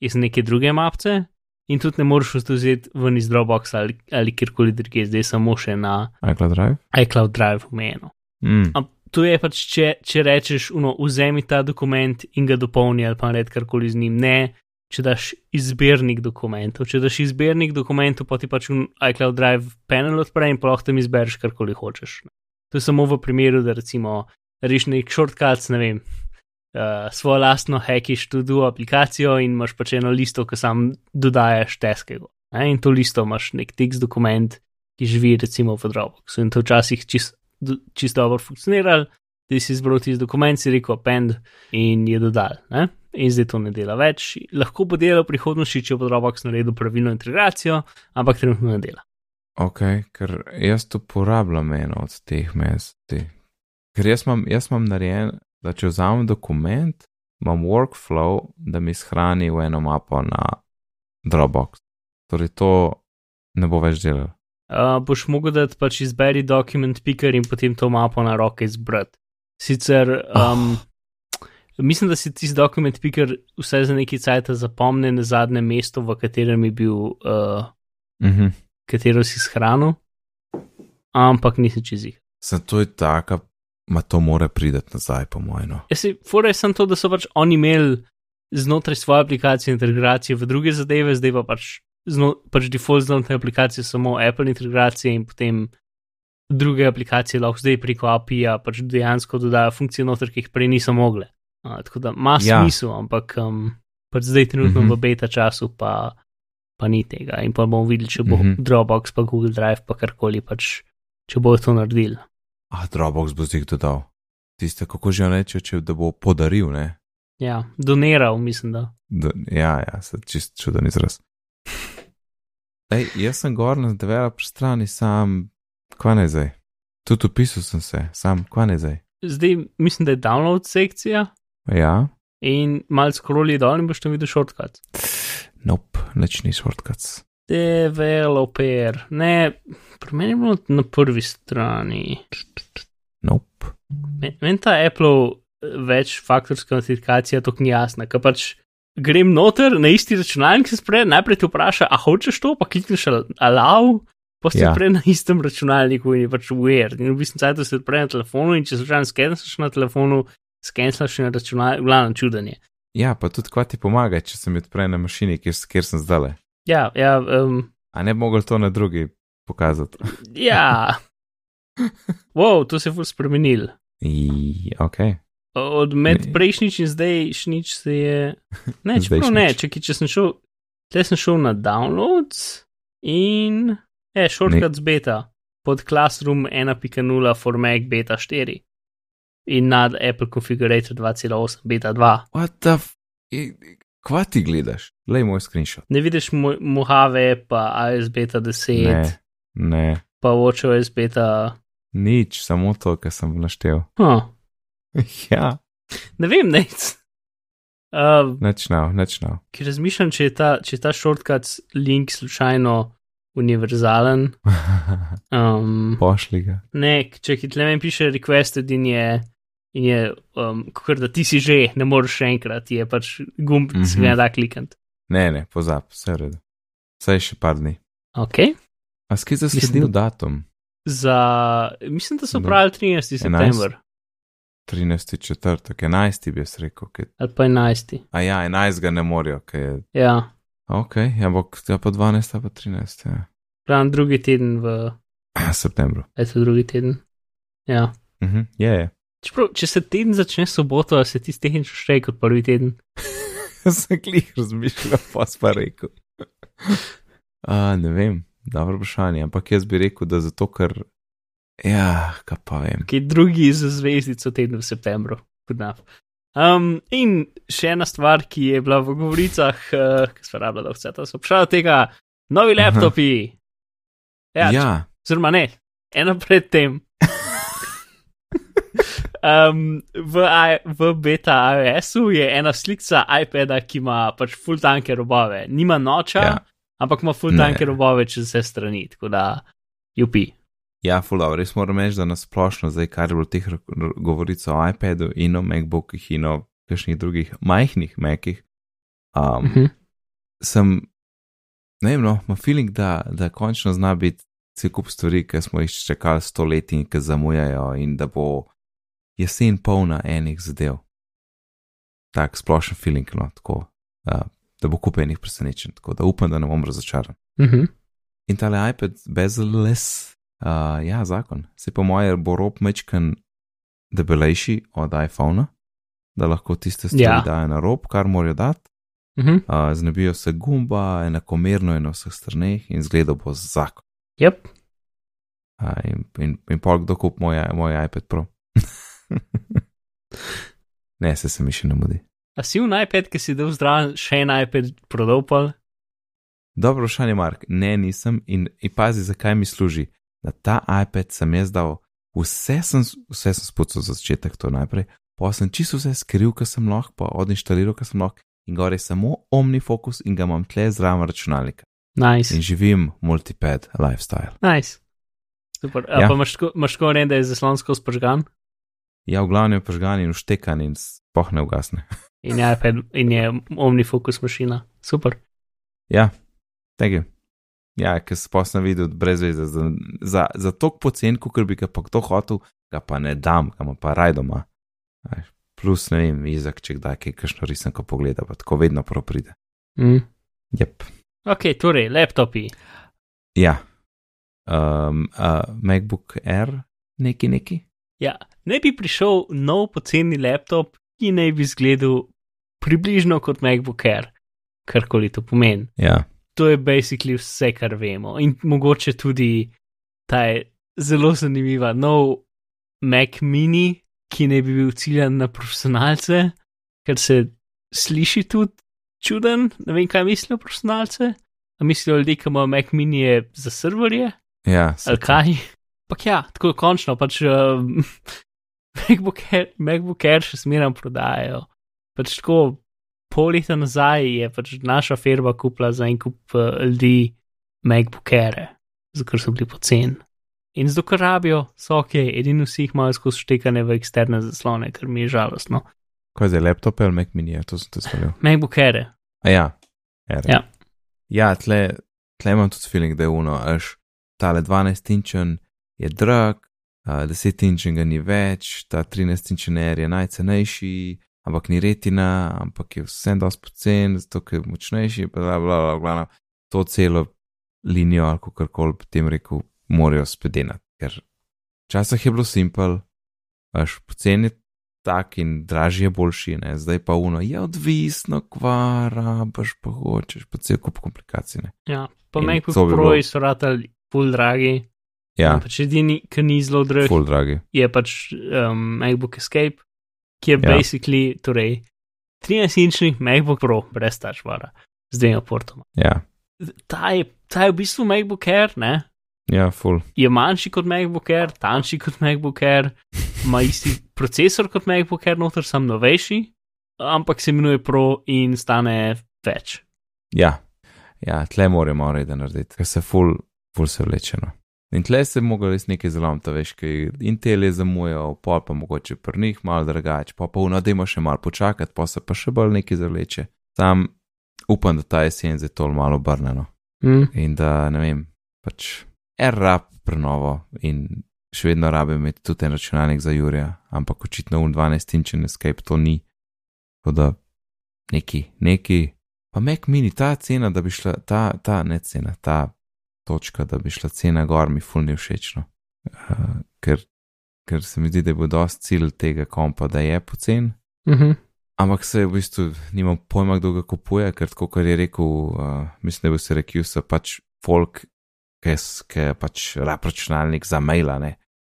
iz neke druge mapce. In tudi ne moreš vzeti ven iz Dropboxa ali, ali kjerkoli drugje, zdaj samo še na iCloud Drive. iCloud Drive omejeno. Mm. Am- To je pač, če, če rečeš, uno, vzemi ta dokument in ga dopolni ali pa naredi karkoli z njim. Ne, če daš izbirnik dokumentov. Če daš izbirnik dokumentov, pa ti pač un iCloud Drive panel odpre in pa lahko tam izbereš karkoli hočeš. To je samo v primeru, da recimo reš nek shortcut, ne vem, uh, svojo lastno hackiš tudi aplikacijo in imaš pač eno listo, ki sam dodajaš teskega. In to listo imaš nek tekst dokument, ki živi recimo v Dropboxu in to včasih čist čisto dobro funkcionirali, ti si izbral tisti dokument, si rekel append in je dodal. Ne? In zdaj to ne dela več. Lahko bo delal v prihodnosti, če bo Dropbox naredil pravilno integracijo, ampak trenutno ne dela. Ok, ker jaz uporabljam eno od teh mest. Ker jaz imam, jaz imam narejen, da če vzamem dokument, imam workflow, da mi shrani v eno mapo na Dropbox. Torej to ne bo več delal. Uh, boš mogel dati pač izberi dokument picker in potem to mapo na roke izbrati. Sicer, um, oh. mislim, da si ti dokument picker vse za neki cajt zapomne na zadnje mesto, v katerem je bil, uh, Uh -huh. katero si shranil, ampak nisem čez jih. Zato je taka, ma to more prideti nazaj, po mojem. No. Jaz si fore sem to, da so pač oni imeli znotraj svoje aplikacije integracije v druge zadeve, zdaj pa pač, zno, pač default znotraj aplikacije samo Apple integracije in potem druge aplikacije lahko zdaj preko API-ja pač dejansko dodajo funkcije noter, ki jih prej niso mogle. Uh, tako da ima Ja. smisel, ampak um, pač zdaj trenutno Mhm. v beta času pa, pa ni tega in pa bomo videli, če bo Mhm. Dropbox pa Google Drive pa karkoli pač, če bojo to naredili. Ah, Dropbox bo zdaj dodal. Tiste, kako že reče, če da bo podaril, ne? Ja, doniral, mislim, da. Da, ja, ja, se čist čuden izraz. Ej, jaz sem gor na developer strani, sam, kva ne zdaj. Tudi upisal sem se, sam, kva ne zdaj. Zdaj mislim, da je download sekcija Ja, in malo scrolli dol in boš tam videl shortcut. nope, nič ni shortcuts. Developer, ne, pri meni je bilo na prvi strani. Nope. Men- Meni ta Apple večfaktorska autentikacija to ni jasna, ker pač grem noter na isti računalnik, se spred, najprej te vpraša, a hočeš to, pa klikneš al- allow, pa si Ja. prej na istem računalniku in je pač weird. In v bistvu cajt se odpre na telefonu in če slučajno skenslaš na telefonu, skenslaš na računalnik, glavno čudanje. Ja, pa tudi kva ti pomaga, če se mi odpre na mašini, kjer, kjer sem zdaj. Ja, ja, um, A ne bi mogel to na drugi pokazati. ja. wow, to se je ful spremenil. I, ok. Od med Ne. prejšnjič in zdajšnjič se je. Ne, čeprav ne, čekaj, če sem šel, tle sem šel na downloads in. Je, shortcuts beta pod Classroom 1.0 for Mac beta 4 in nad Apple Configurator 2.8 beta 2. What the f. Kva ti gledaš? Lej moj screenshot. Ne vidiš Mo- Mojave, pa iOS beta 10, Ne, ne, pa WatchOS beta. nič, samo to, kar sem naštel. Huh. ja, Ne vem. Uh, nič nav, nič nav. ki razmišljam, če je ta, če je ta shortcut link slučajno univerzalen. Um, Pošli ga. ne, če ki tle meni piše requested in je, in je um, kot da ti si že, ne moreš še enkrat, je pač gumb, ki se Mhm. ga da klikant. Ne, ne, pozab, vse je. Vse je še par dni. Ok. A skaj Mislim, zasledil da- datum? Za, mislim, da so Da. pravili 13. september 13. četrtek, 11. bi jaz rekel. Kaj... ali pa 11. A ja, 11. ga ne morajo, kaj je. Ja, Ok, ja, bo ja, pa 12. pa 13. Ja. pravim drugi teden v, Septembru. eto drugi teden. Ja. Mhm, je, je. Čeprav, če se teden začne soboto, se ti tehnično šteje kot prvi teden. sem klih razmišljal, pa sem pa rekel. A, ne vem, dobro vprašanje, ampak jaz bi rekel, da zato, ker. Ja, kaj pa vem. ki je drugi za zvezdico teden v septembru. Good enough. Um, in še ena stvar, ki je bila v govoricah, uh, ki smo rabljali, vse to so prišli od tega, novi Aha. laptopi. Ja, ja. oziroma ne, ena pred tem. Um, v, I- v beta iOS-u je ena slika iPada, ki ima pač full tanke robove. Nima noča, Ja. ampak ima full Ne. tanke robove čez vse strani, tako da jupi. Ja, fulano, res moram reči, da nasplošno, zdaj kar je bilo teh govoric o iPadu in o MacBookih in o kakšnih drugih majhnih Macih, um, Uh -huh. sem, ne vem, no, ima feeling, da, da končno zna biti cel kup stvari, ki smo jih čakali sto let in ki zamujajo, in da bo jesen polna enih zadev. Tak splošen feeling, no, tako, uh, da bo kup enih presenečen, tako da upam, da ne bom razočaran. Uh -huh. In tale iPad bezel-less, uh, ja, zakon. Se po moje bo rob mečken debelejši od iPhona, da lahko tiste stvari Ja. dajo na rob, kar morajo dati. Uh -huh. Uh, znebijo se gumba, enakomerno je na vseh straneh in zgleda bo zakon. Yep. A, in, in, in pol kdo kup moj, moj iPad Pro. ne, se se mi še ne mudi. A si v iPad, ki si dal zdrav, še en iPad prodopal? Dobro vprašanje, Mark. Ne, nisem in, in pazi, zakaj mi služi. Na ta iPad sem jaz dal, vse sem, vse sem spucal za začetek, to najprej, pa sem čisto vse skril, kar sem lahko, pa odinštaliral, kar sem lahko, in gore je samo OmniFocus in ga imam tle zraven računalnika. Nice. In živim multipad lifestyle. Nice. Super. A Ja. pa imaš tako- imaš tako reči, da je zaslonsko spržgan Ja, v glavnem je požgan in vštekan in spoh ne ugasne. in je iPad in je OmniFocus mašina. Super. Ja, tega. Ja, ker sem posna videl brez veze. Za, za, za tok pocen, kot bi ga pa kdo hotel, ga pa ne dam, ga pa raj doma. Plus, ne vem, Izak, če kdaj kaj kakšno risanko pogleda, pa tako vedno prav pride. Mm. Jep. Ok, torej, laptopi. Ja. Um, uh, MacBook Air, neki neki. Ja, ne bi prišel nov poceni laptop, ki naj bi izgledal približno kot MacBook Air, karkoli to pomeni. Ja, To je basically vse, kar vemo. In mogoče tudi ta je zelo zanimiva nov Mac mini, ki naj bi bil ciljan na profesionalce, ker se sliši tudi čuden. Ne vem, kaj mislijo profesionalce. A mislijo ljudje, ki imajo Mac mini je za serverje? ja, ali kaj. Pak ja, tako končno pač uh, MacBook, Air, MacBook Air še smeram prodajajo. Pač tako pol leta nazaj je pač naša firma kupila za en kup uh, ljudi MacBook Air, zato so bili poceni. In zato, ker rabijo, so ok, edini vsi jih imajo skozi štekane v eksterne zaslone, kar mi je žalostno. Kaj je laptop ali Mac mini, to sem te spomnil. MacBook Air. A ja, Air. Ja. Ja, tle, tle imam tudi feeling, da je uno, až tale 12 inčen je drag, uh, 10 inčen ga ni več, ta 13 inčen Air je najcenejši, ampak ni retina, ampak je vsem dosti pocen, zato ker je močnejši, bla, bla, bla, bla, to celo linijo ali kako koli potem rekel, morajo spedenati, ker včasih je bilo simpel, až poceni tak in dražji je boljši, ne? zdaj pa uno je odvisno, kvara, baš pa hočeš, pa cel kup komplikacij. Ne? Ja, pa bi Pro so ratali full dragi. Ja, Pač edini, ki ni zelo drag, dragi. je pač um, MacBook Escape, ki je Ja. ja. basically, torej 13-inčni MacBook Pro brez tačvara z dvema portoma. Ja, Ta je, ta je v bistvu MacBook Air, ne? ja, full. Je manjši kot MacBook Air, tanjši kot MacBook Air, ima isti procesor kot MacBook Air, noter sam novejši, ampak se imenuje Pro in stane več. Ja, ja tle moramo reda narediti, ker se full, full se vlečeno. In tle se mogo res nekaj zlomiti, veš, kaj Intel je zamujal, pol pa mogoče pri njih malo drugače, pa pa uno, dajmo še malo počakati, pa se pa še bolj nekaj zavleče. Sam upam, da ta jesen je to malo obrnjeno. Mm. in da ne vem, pač R-rap prenovo in še vedno rabim imeti tudi en računalnik za Jurija, ampak očitno v 12 inčen escape to ni. Tako da neki, neki, pa Mac mini, ta cena, da bi šla, ta, ta ne cena, ta točka, da bi šla cena gor, mi fulni všečno. Uh, ker, ker se mi zdi, da bo dost cilj tega kompa, da je pocen. Mm -hmm. Ampak se v bistvu nimam pojma, kdo ga kupuje, ker tako, kot je rekel, uh, mislim, da bi se rekel, so pač folk, ki je- je pač rab računalnik za maila, ne,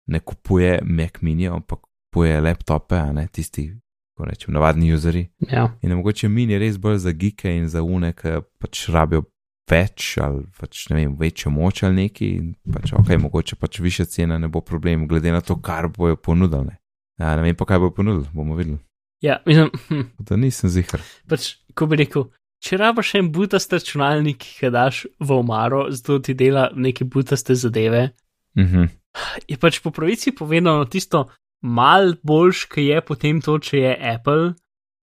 ne kupuje Mac mini, ampak kupuje laptope, ne tisti, ko rečem, navadni useri. Ja. In je mogoče mini res bolj za gike in za une, ki pač rabijo več ali pač ne vem, večjo moč ali neki. In pač ok, mogoče pač više cena ne bo problem, glede na to, kar bojo ponudili. Ne, ja, ne vem pa, kaj bojo ponudili, bomo videli. ja, mislim, hm, Da nisem zihar. pač, ko bi rekel, če rabiš en butast računalnik, ki ga daš v omaro, zato ti dela neke butaste zadeve, Mhm. je pač po pravici povedano tisto mal boljš, ki je potem to, če je Apple,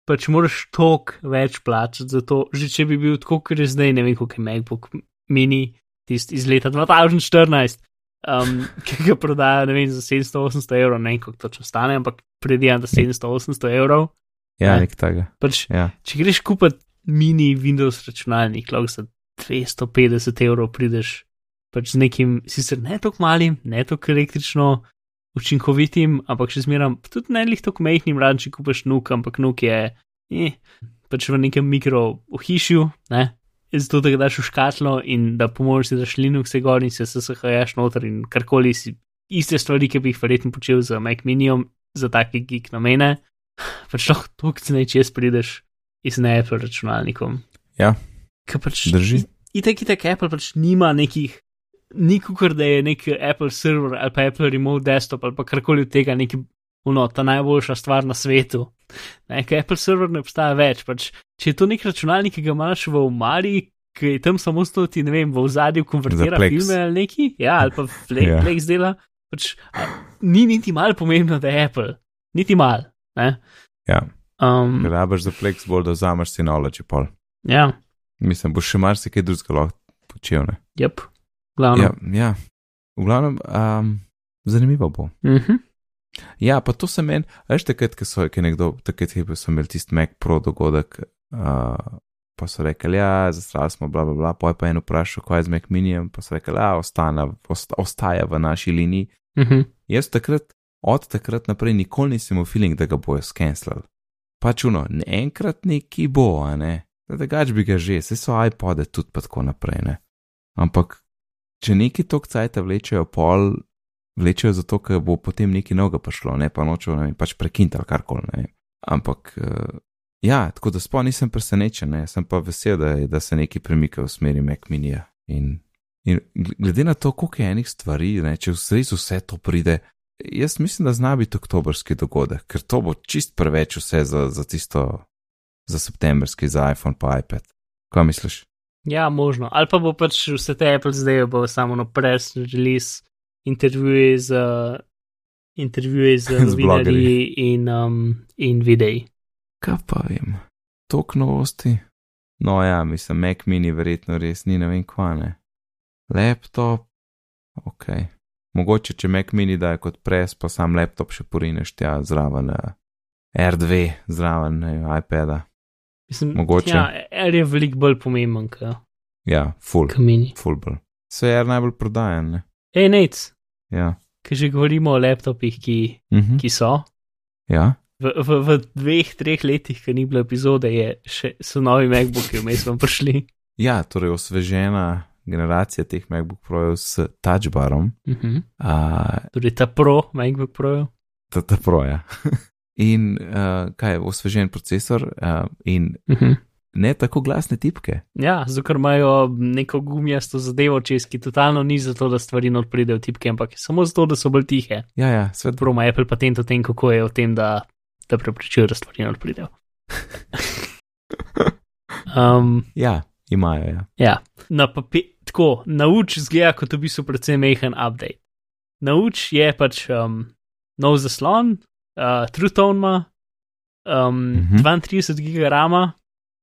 pač moraš tok več plačati za to, že če bi bil tako, kot je zdaj, ne vem, koliko je MacBook mini, tisti iz leta 2014, um, ki ga prodaja, ne vem, za 700-800 evrov, ne vem, koliko točno stane, ampak predvidevam, da 700-800 evrov. Ja, Ne. nek tega. Pač, Ja. če greš kupiti mini Windows računalnik, lahko za 250 evrov prideš pač z nekim, sicer ne tako malim, ne tako električno učinkovitim, ampak še zmeram, tudi ne lih tako mehkim, razen če kupiš nuk, ampak nuk je eh, pač v nekem mikro ohišju, ne. zato da ga daš v škatlo in da pomoč si daš Linux gor in se SSH-jaš noter in karkoli si iste stvari, ki bi jih verjetno počel z Mac Miniom za take geek namene, pač lahko to, ki ne čez prideš iz ne Apple računalnikom. Ja, Ker pač drži. itek, itek Apple pač nima nekih, nikukor da je nek Apple server ali pa Apple remote desktop ali pa karkoli od tega, neki, uno, ta najboljša stvar na svetu. Ne, ker Apple server ne obstaja več. Pač, če je to nek računalnik, ki ga imaš v omari, ki je tam samo stoti, ne vem, v ozadju konvertira Plex. filme ali neki, ja, ali pa Flex Ja. yeah. dela, pač, a, ni niti malo pomembno, da je Apple, niti malo. ne. Ja, Um, rabaš za Plex bolj, da vzameš Synology pol. ja, Mislim, boš še marsikaj drugega lahko počel. Ne? jep, glavno. Ja, ja. V glavnem, um, zanimivo bo. Mhm. Ja, pa to se meni, veš, takrat, ko so, je nekdo, takrat je bil sem imel tisti Mac Pro dogodek, uh, pa so rekli, ja, zastrali smo, bla, bla, bla, poj pa en vprašal, kaj je z Mac Minijem, pa so rekli, ja, ostana, osta, ostaja v naši liniji. Mhm. Jaz takrat, od takrat naprej, nikoli nisem imel feeling, da ga bojo skenslali. Pač uno, ne enkrat neki bo, a ne. Drugač bi ga že, se so iPode tudi pa tako naprej, ne. Ampak, če neki tok cajta vlečejo pol, vlečejo zato, ker bo potem nekaj novega prišlo, ne pa nočejo, ne vem, pač prekint ali karkoli, ne vem. Ampak, uh, ja, tako da sploh nisem presenečen, ne, sem pa vesel, da, da se neki premika v smeri Mac Minija. In, in gl- glede na to, koliko je enih stvari, ne, če vse, res vse to pride, jaz mislim, da zna biti oktobrski dogodek, ker to bo čist preveč vse za, za tisto, za septembrski, za iPhone pa iPad. Kaj misliš? Ja, možno. Ali pa bo pač vse te Apple zdaj bo samo na press release, intervjuje z, intervjuje z Z novinarji in, um, in videi. Kaj pa vem, tok novosti. No, ja, mislim, Mac mini verjetno res ni ne vem kva ne. Laptop, ok. Mogoče, če Mac mini daje kot pres, pa sam laptop še porineš tja zraven uh, R2, zraven uh, iPada. Mislim, Mogoče. Ja, R je veliko bolj pomemben kot Ja, full, mini. full bolj. Se je R najbolj prodajen, ne? Hej, Nec, Ja. ki že govorimo o laptopih, ki, Mhm. ki so. Ja, V, v, v dveh, treh letih, ki ni bilo epizode, je še, so novi MacBooki vmes vam prišli. ja torej osvežena generacija teh MacBook Projev s touchbarom. Mhm. Uh, Torej ta Pro, MacBook Pro. ta, ta proja. in uh, kaj je osvežen procesor uh, in Mhm. ne tako glasne tipke. Ja, zato ker imajo neko gumijasto zadevo čez, ki totalno ni zato, da stvari not pridejo tipke, ampak samo zato, da so bolj tihe. Ja, ja, svet Prav ima Apple patent o tem, kako je o tem, da, da preprečujejo, da stvari not pridejo. um, Ja, imajo. Ja. ja, na papir, tako, nauč zgleda kot v bistvu predvsem mehen update. Nauč je pač um, nov zaslon, uh, TrueTone ima, um, Mhm. 32 GB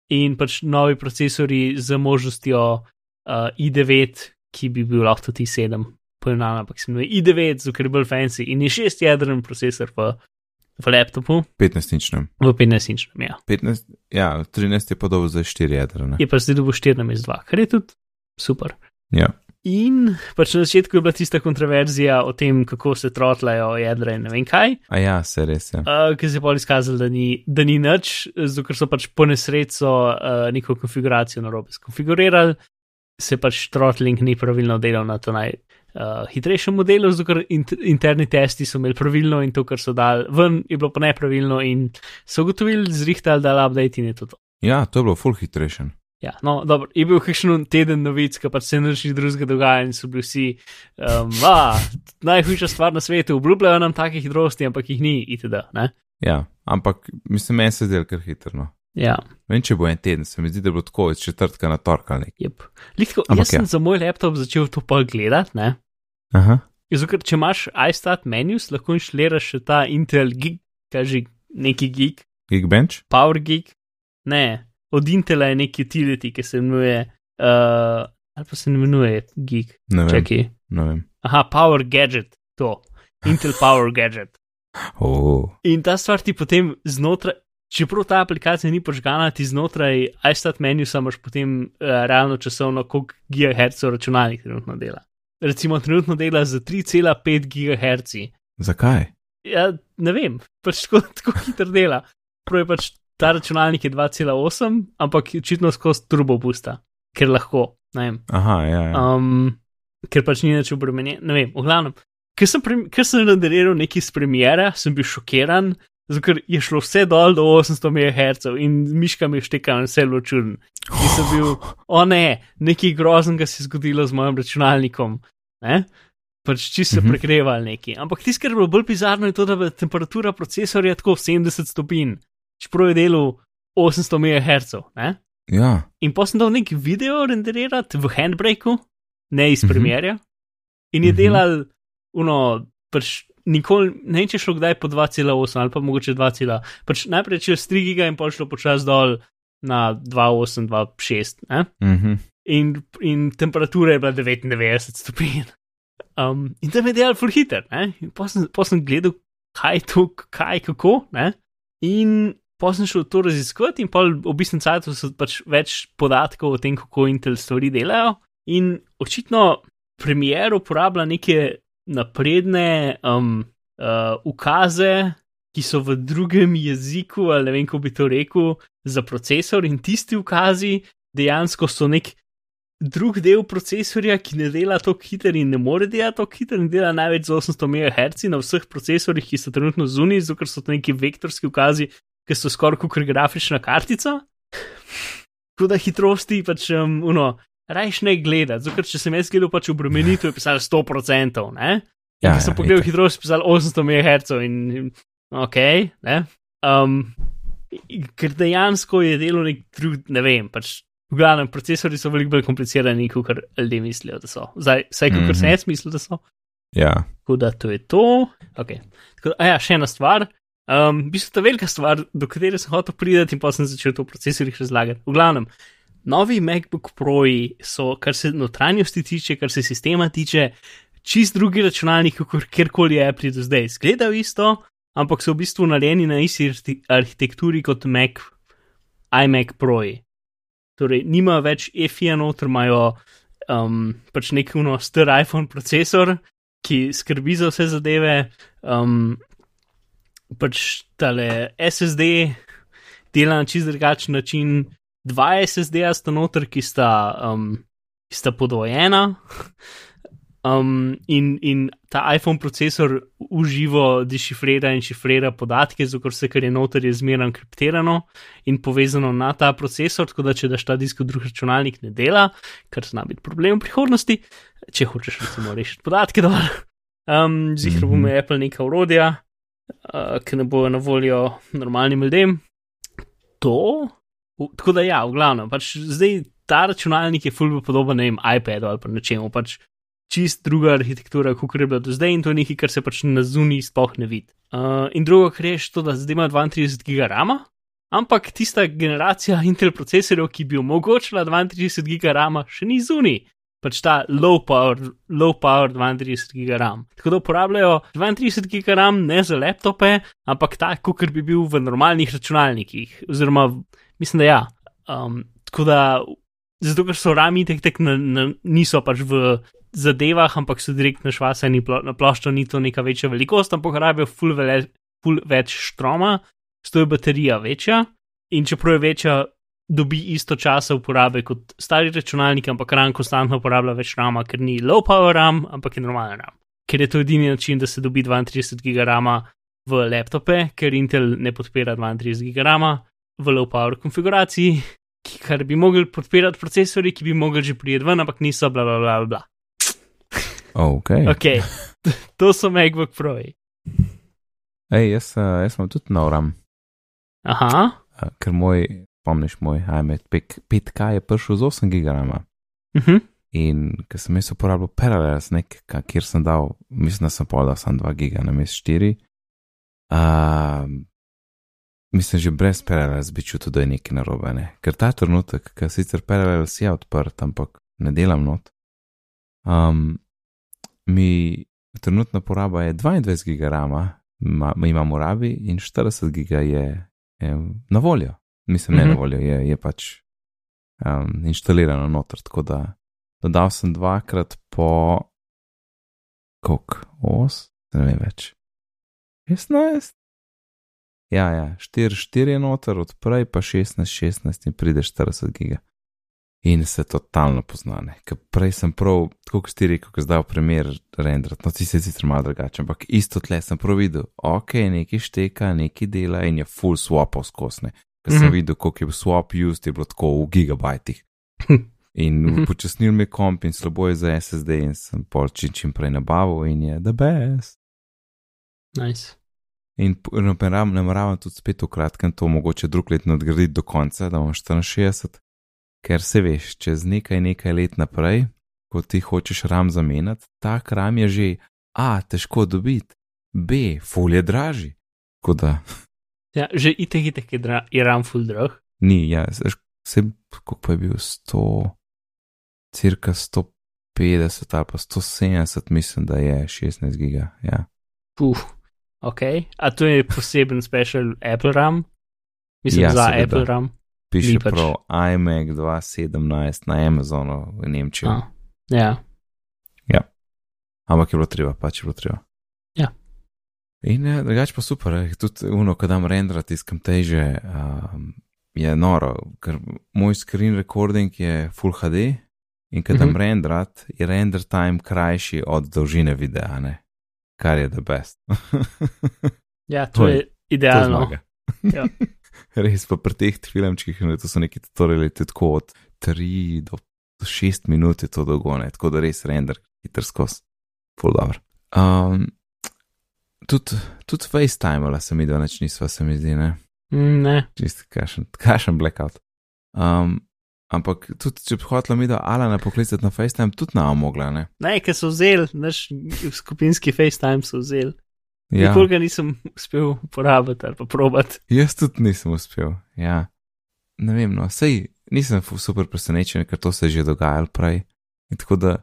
in pač novi procesori z možnostjo uh, i9, ki bi bil lahko tudi i7, pojemljan, ampak se imenuje i9, zato ker je bolj fancy in je šestjadren procesor v, v laptopu, 15 inčnem. v 15-inčnem, ja. 15, ja, 13 je pa dobro za 4 jedra. Ne? Je pa zdaj dobil 4 na 2, kar je tudi super. Ja. In pač na začetku je bila tista kontroverzija o tem, kako se trotlajo jedra in ne vem kaj, A ja, se res je. uh, ki se je bolj izkazalo, da ni, da ni nič, zato ker so pač po nesrečo uh, neko konfiguracijo narobe skonfigurirali, se pač throttling ni pravilno delal na to naj. Uh, hitrejšem modelu, zato ker int interni testi so imeli pravilno in to, kar so dali ven, je bilo pa nepravilno in so ugotovili, zrihtali, da update in je to. to. Ja, to je bilo full hitrejšen. Ja, no, dobro, je bil kakšen teden novic, ki pač se nič drugega dogajalo in so bili vsi, um, a, najhujša stvar na svetu, obljubljajo nam take hitrosti, ampak jih ni, itd. Ne? Ja, ampak mislim, meni se zdi kar hitro. No. Ja, Vem, če bo en teden, se mi zdi, da bo tako iz četrtka na torek ali nekaj. jep. Litko, Ampak jaz sem ja. za moj laptop začel to pa gledati, ne. Aha. Zato, če imaš iStat menus, lahko inštaliraš še ta Intel gig, kaži neki gig, Geekbench? Power gig, ne, od Intela je neki utility, ki se imenuje, uh, ali pa se imenuje gig, Ne vem. čakaj. Ne vem. Aha, Power Gadget, to. Intel Power Gadget. Oh. In ta stvar ti potem znotraj, čeprav ta aplikacija ni požgana, ti znotraj iStat menusa imaš potem uh, realno časovno, koliko GHz računalnik trenutno dela. Recimo, trenutno dela za 3,5 GHz. Zakaj? Ja, ne vem, pač tako, tako hitro dela. Prav je pač ta računalnik je 2,8, ampak očitno skozi turbo pusta. ker lahko. Aha, ja. ja. Um, ker pač ni več obremenjen, ne vem, v glavnem. Ker sem, ker sem nadaljeval neki s premjera, sem bil šokiran, ker je šlo vse dol do 800 MHz in miška mi je štekala vse zelo čuden. In sem bil, o ne, nekaj groznega se je zgodilo z mojim računalnikom. Ne? Pač čisto se Mhm. pregreval neki. Ampak tisto, kar je bilo bolj bizarno, je to, da je temperatura procesorja tako 70 stopinj, čeprav je delal 800 MHz. Ne? ja. In pa sem dal neki video renderirati v handbraku, ne iz Mhm. premjerja. In je Mhm. delal, uno, pač nikoli, ne če šlo kdaj po 2,8 ali pa mogoče 2, pač najprej čez 3 giga in pol šlo počas dol na 2,8, 2,6. Ne? Mhm. In, in temperatura je bila 99 stopinj. Um, in tam je delal full hitter, ne? in pa sem, pol sem gledal, kaj je to, kaj, kako. Ne? In pa sem šel to raziskovati, in pa v bistvu cajtu so pač več podatkov o tem, kako Intel stvari delajo. In očitno premier uporablja neke napredne um, uh, ukaze, ki so v drugem jeziku, ali ne vem, kako bi to rekel, za procesor, in tisti ukazi dejansko so nek drug del procesorja, ki ne dela tako hiter in ne more delati tako hiter, in dela največ z 800 MHz na vseh procesorjih, ki so trenutno zunaj, zato ker so to neki vektorski ukazi, ki so skoraj kot grafična kartica. Tako da hitrosti pač, um, uno, rajš ne gledati, zato ker če sem jaz gledal pač obremenitev, je pisalo 100%, ne? In Ja, ko sem ja, pogledal hitrost, je pisalo 800 MHz in ok, ne. Um, ker dejansko je delo nek drug, ne vem, pač v glavnem procesori so veliko bolj komplicirani, kot ljudje mislijo, da so. Zdaj, vsaj kot Mhm. sem jaz mislil, da so. Ja. Tako da to je to. Okay. Tako, a ja, še ena stvar. Um, v bistvu ta velika stvar, do katere sem hotel priti, in pa sem začel to v procesorjih razlagati. V glavnem, novi MacBook Proji so, kar se notranjosti tiče, kar se sistema tiče, čist drugi računalnik, kot kjerkoli je Apple do zdaj. Izgledajo isto, ampak so v bistvu narejeni na isti arhi- arhitekturi kot Mac, iMac Proji. Torej, nima več EFI-ja noter, imajo um, pač nek uno star iPhone procesor, ki skrbi za vse zadeve. Um, pač tale SSD dela na čist drugačen način, dva SSD-ja sta noter, ki sta, um, ki sta podvojena. Um, in, in ta iPhone procesor uživo dešifrira in šifrira podatke, zato vse, kar je noter, je zmerno kriptirano in povezano na ta procesor, tako da če daš ta disk v drug računalnik, ne dela, kar zna biti problem v prihodnosti, če hočeš recimo rešiti podatke dol. Um, Zihro bo Mhm. Apple neka urodja, uh, ki ne bojo na voljo normalnim ljudem. To, v, tako da ja, v glavnem, pač zdaj ta računalnik je fulbo podoben, ne vem, iPadu ali pa nečemu, pač čist druga arhitektura, kot je bila do zdaj in to je nekaj, kar se pač na zuniji sploh ne vidi. Uh, in drugo, kar je to, da zdaj ima 32 GB RAM, ampak tista generacija Intel procesorjev, ki bi omogočila 32 GB RAM, še ni zunij. Pač ta low power, low power 32 GB RAM. Tako da uporabljajo 32 GB RAM ne za laptope, ampak tako, kot bi bil v normalnih računalnikih. Oziroma, mislim, da ja. Um, tako da, zato ker so rami tek tek na, na, niso pač v zadevah, ampak so direktno švasani plo, na ploščo, ni to neka večja velikost, ampak rabijo ful, vele, ful več štroma, zato je baterija večja in čeprav je večja, dobi isto časa uporabe kot stari računalnik, ampak RAM konstantno uporablja več rama, ker ni low power RAM, ampak je normalen RAM. Ker je to edini način, da se dobi 32 GB RAM v laptope, ker Intel ne podpira 32 GB RAM v low power konfiguraciji, ki, kar bi mogli podpirati procesori, ki bi mogli že prijeti ven, ampak niso, bla bla bla bla. Ok. Ok, to so MacBook Proji. Ej, jaz, eh, jaz sem tudi nov RAM, Aha, eh, ker moj, spomniš, moj iMac 5K je prišel z 8 GB RAM. uh -huh. In ker sem jaz uporabljal Parallels, nek, kjer sem dal, mislim, da sem podal samo 2 giga na mest 4. Uh, mislim, že brez Parallels bi čutil, da je nekaj narobe. Ne? Ker ta trenutek, ker sicer Parallels je odprt, ampak ne delam not. Um, mi trenutna poraba je 22 giga rama, ma, imamo rabi in 40 giga je, je na voljo. Mislim, ne Mhm. na voljo, je, je pač um, inštalirano noter, tako da dodal sem dvakrat po kok, os, ne vem več. 16? Ja, ja, 4, 4 je noter, odprej pa 16, 16 in pride 40 giga. in se totalno poznane. Ker prej sem prav, tako kot ti rekel, ko zdaj v primer renderat, no ti se sicer malo drugače, ampak isto tle sem prav videl, ok, neki šteka, neki dela in je full swap skosne. Ker sem mm -hmm. videl, koliko je swap used, je bilo tako v gigabajtih. In mm -hmm. počasnil mi komp in slabo je za SSD in sem pol čim, čim prej nabavil in je the best. Nice. In ne moram tudi spet v kratkem to mogoče drug let nadgraditi do konca, da imam 64, ker se veš, čez nekaj nekaj let naprej, ko ti hočeš ram zamenjati, ta ram je že A, težko dobiti, B, folje dražji. Da... Ja, že itek itek je, je ram full drag. Ni, ja, vse, kako je bil 100, cirka 150 ali pa 170, mislim, da je 16 giga. Ja. Uf, ok. A to je poseben special Apple RAM? Mislim, ja, za seveda. Apple RAM piše pač. prav iMac 2017 na Amazonu v Nemčiji. Ah, ja. ja. Ampak je bilo treba, pač je bilo treba. Ja. In eh, drugače pa super, eh, tudi uno, ko dam renderati iz kamteže, um, je noro, ker moj screen recording je Full HD in ko dam mm -hmm. renderati, je render time krajši od dolžine videa, ne? kar je the best. ja, to, to je idealno. To ja. Res pa pri teh filmčkih, to so neki tutoriali, tako od 3 do 6 minut je to dolgone, tako da res render, hiter skos, full dobro. Um, tudi tud FaceTime, ali se mi da več nisva, se mi zdi, ne? Mm, ne. Čisto kašen blackout. Um, ampak tudi, če bi hotela mi da Alana poklicati na FaceTime, tudi na omogla, ne? Ne, ker so vzeli, naš skupinski FaceTime so vzeli. Ja. Nikoli ga nisem uspel uporabiti ali pa probati. Jaz tudi nisem uspel. Ja. Ne vem, no, sej nisem super presenečen, ker to se je že dogajalo prej. In tako da,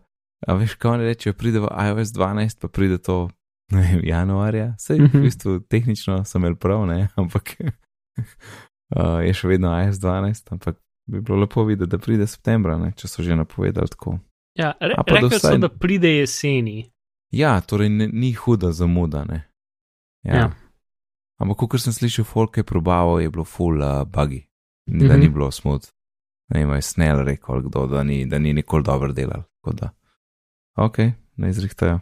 a veš, kaj oni rečejo, pride v iOS 12, pa pride to, ne vem, januarja. Sej v mhm. bistvu tehnično sem imel prav, ne, ampak uh, je še vedno iOS 12, ampak bi bilo lepo videti, da pride septembra, ne, če so že napovedali tako. Ja, re, rekli vsaj... so, da pride jeseni. Ja, torej ne, ni huda zamuda, ne. Ja. ja. Ampak, kot sem slišal, folk je probaval, je bilo full uh, buggy, mm -hmm. da ni bilo smooth. Ne vem, je snel rekel, kdo, da ni, da ni nikoli dobro delal. Ok, ne izrihtajajo.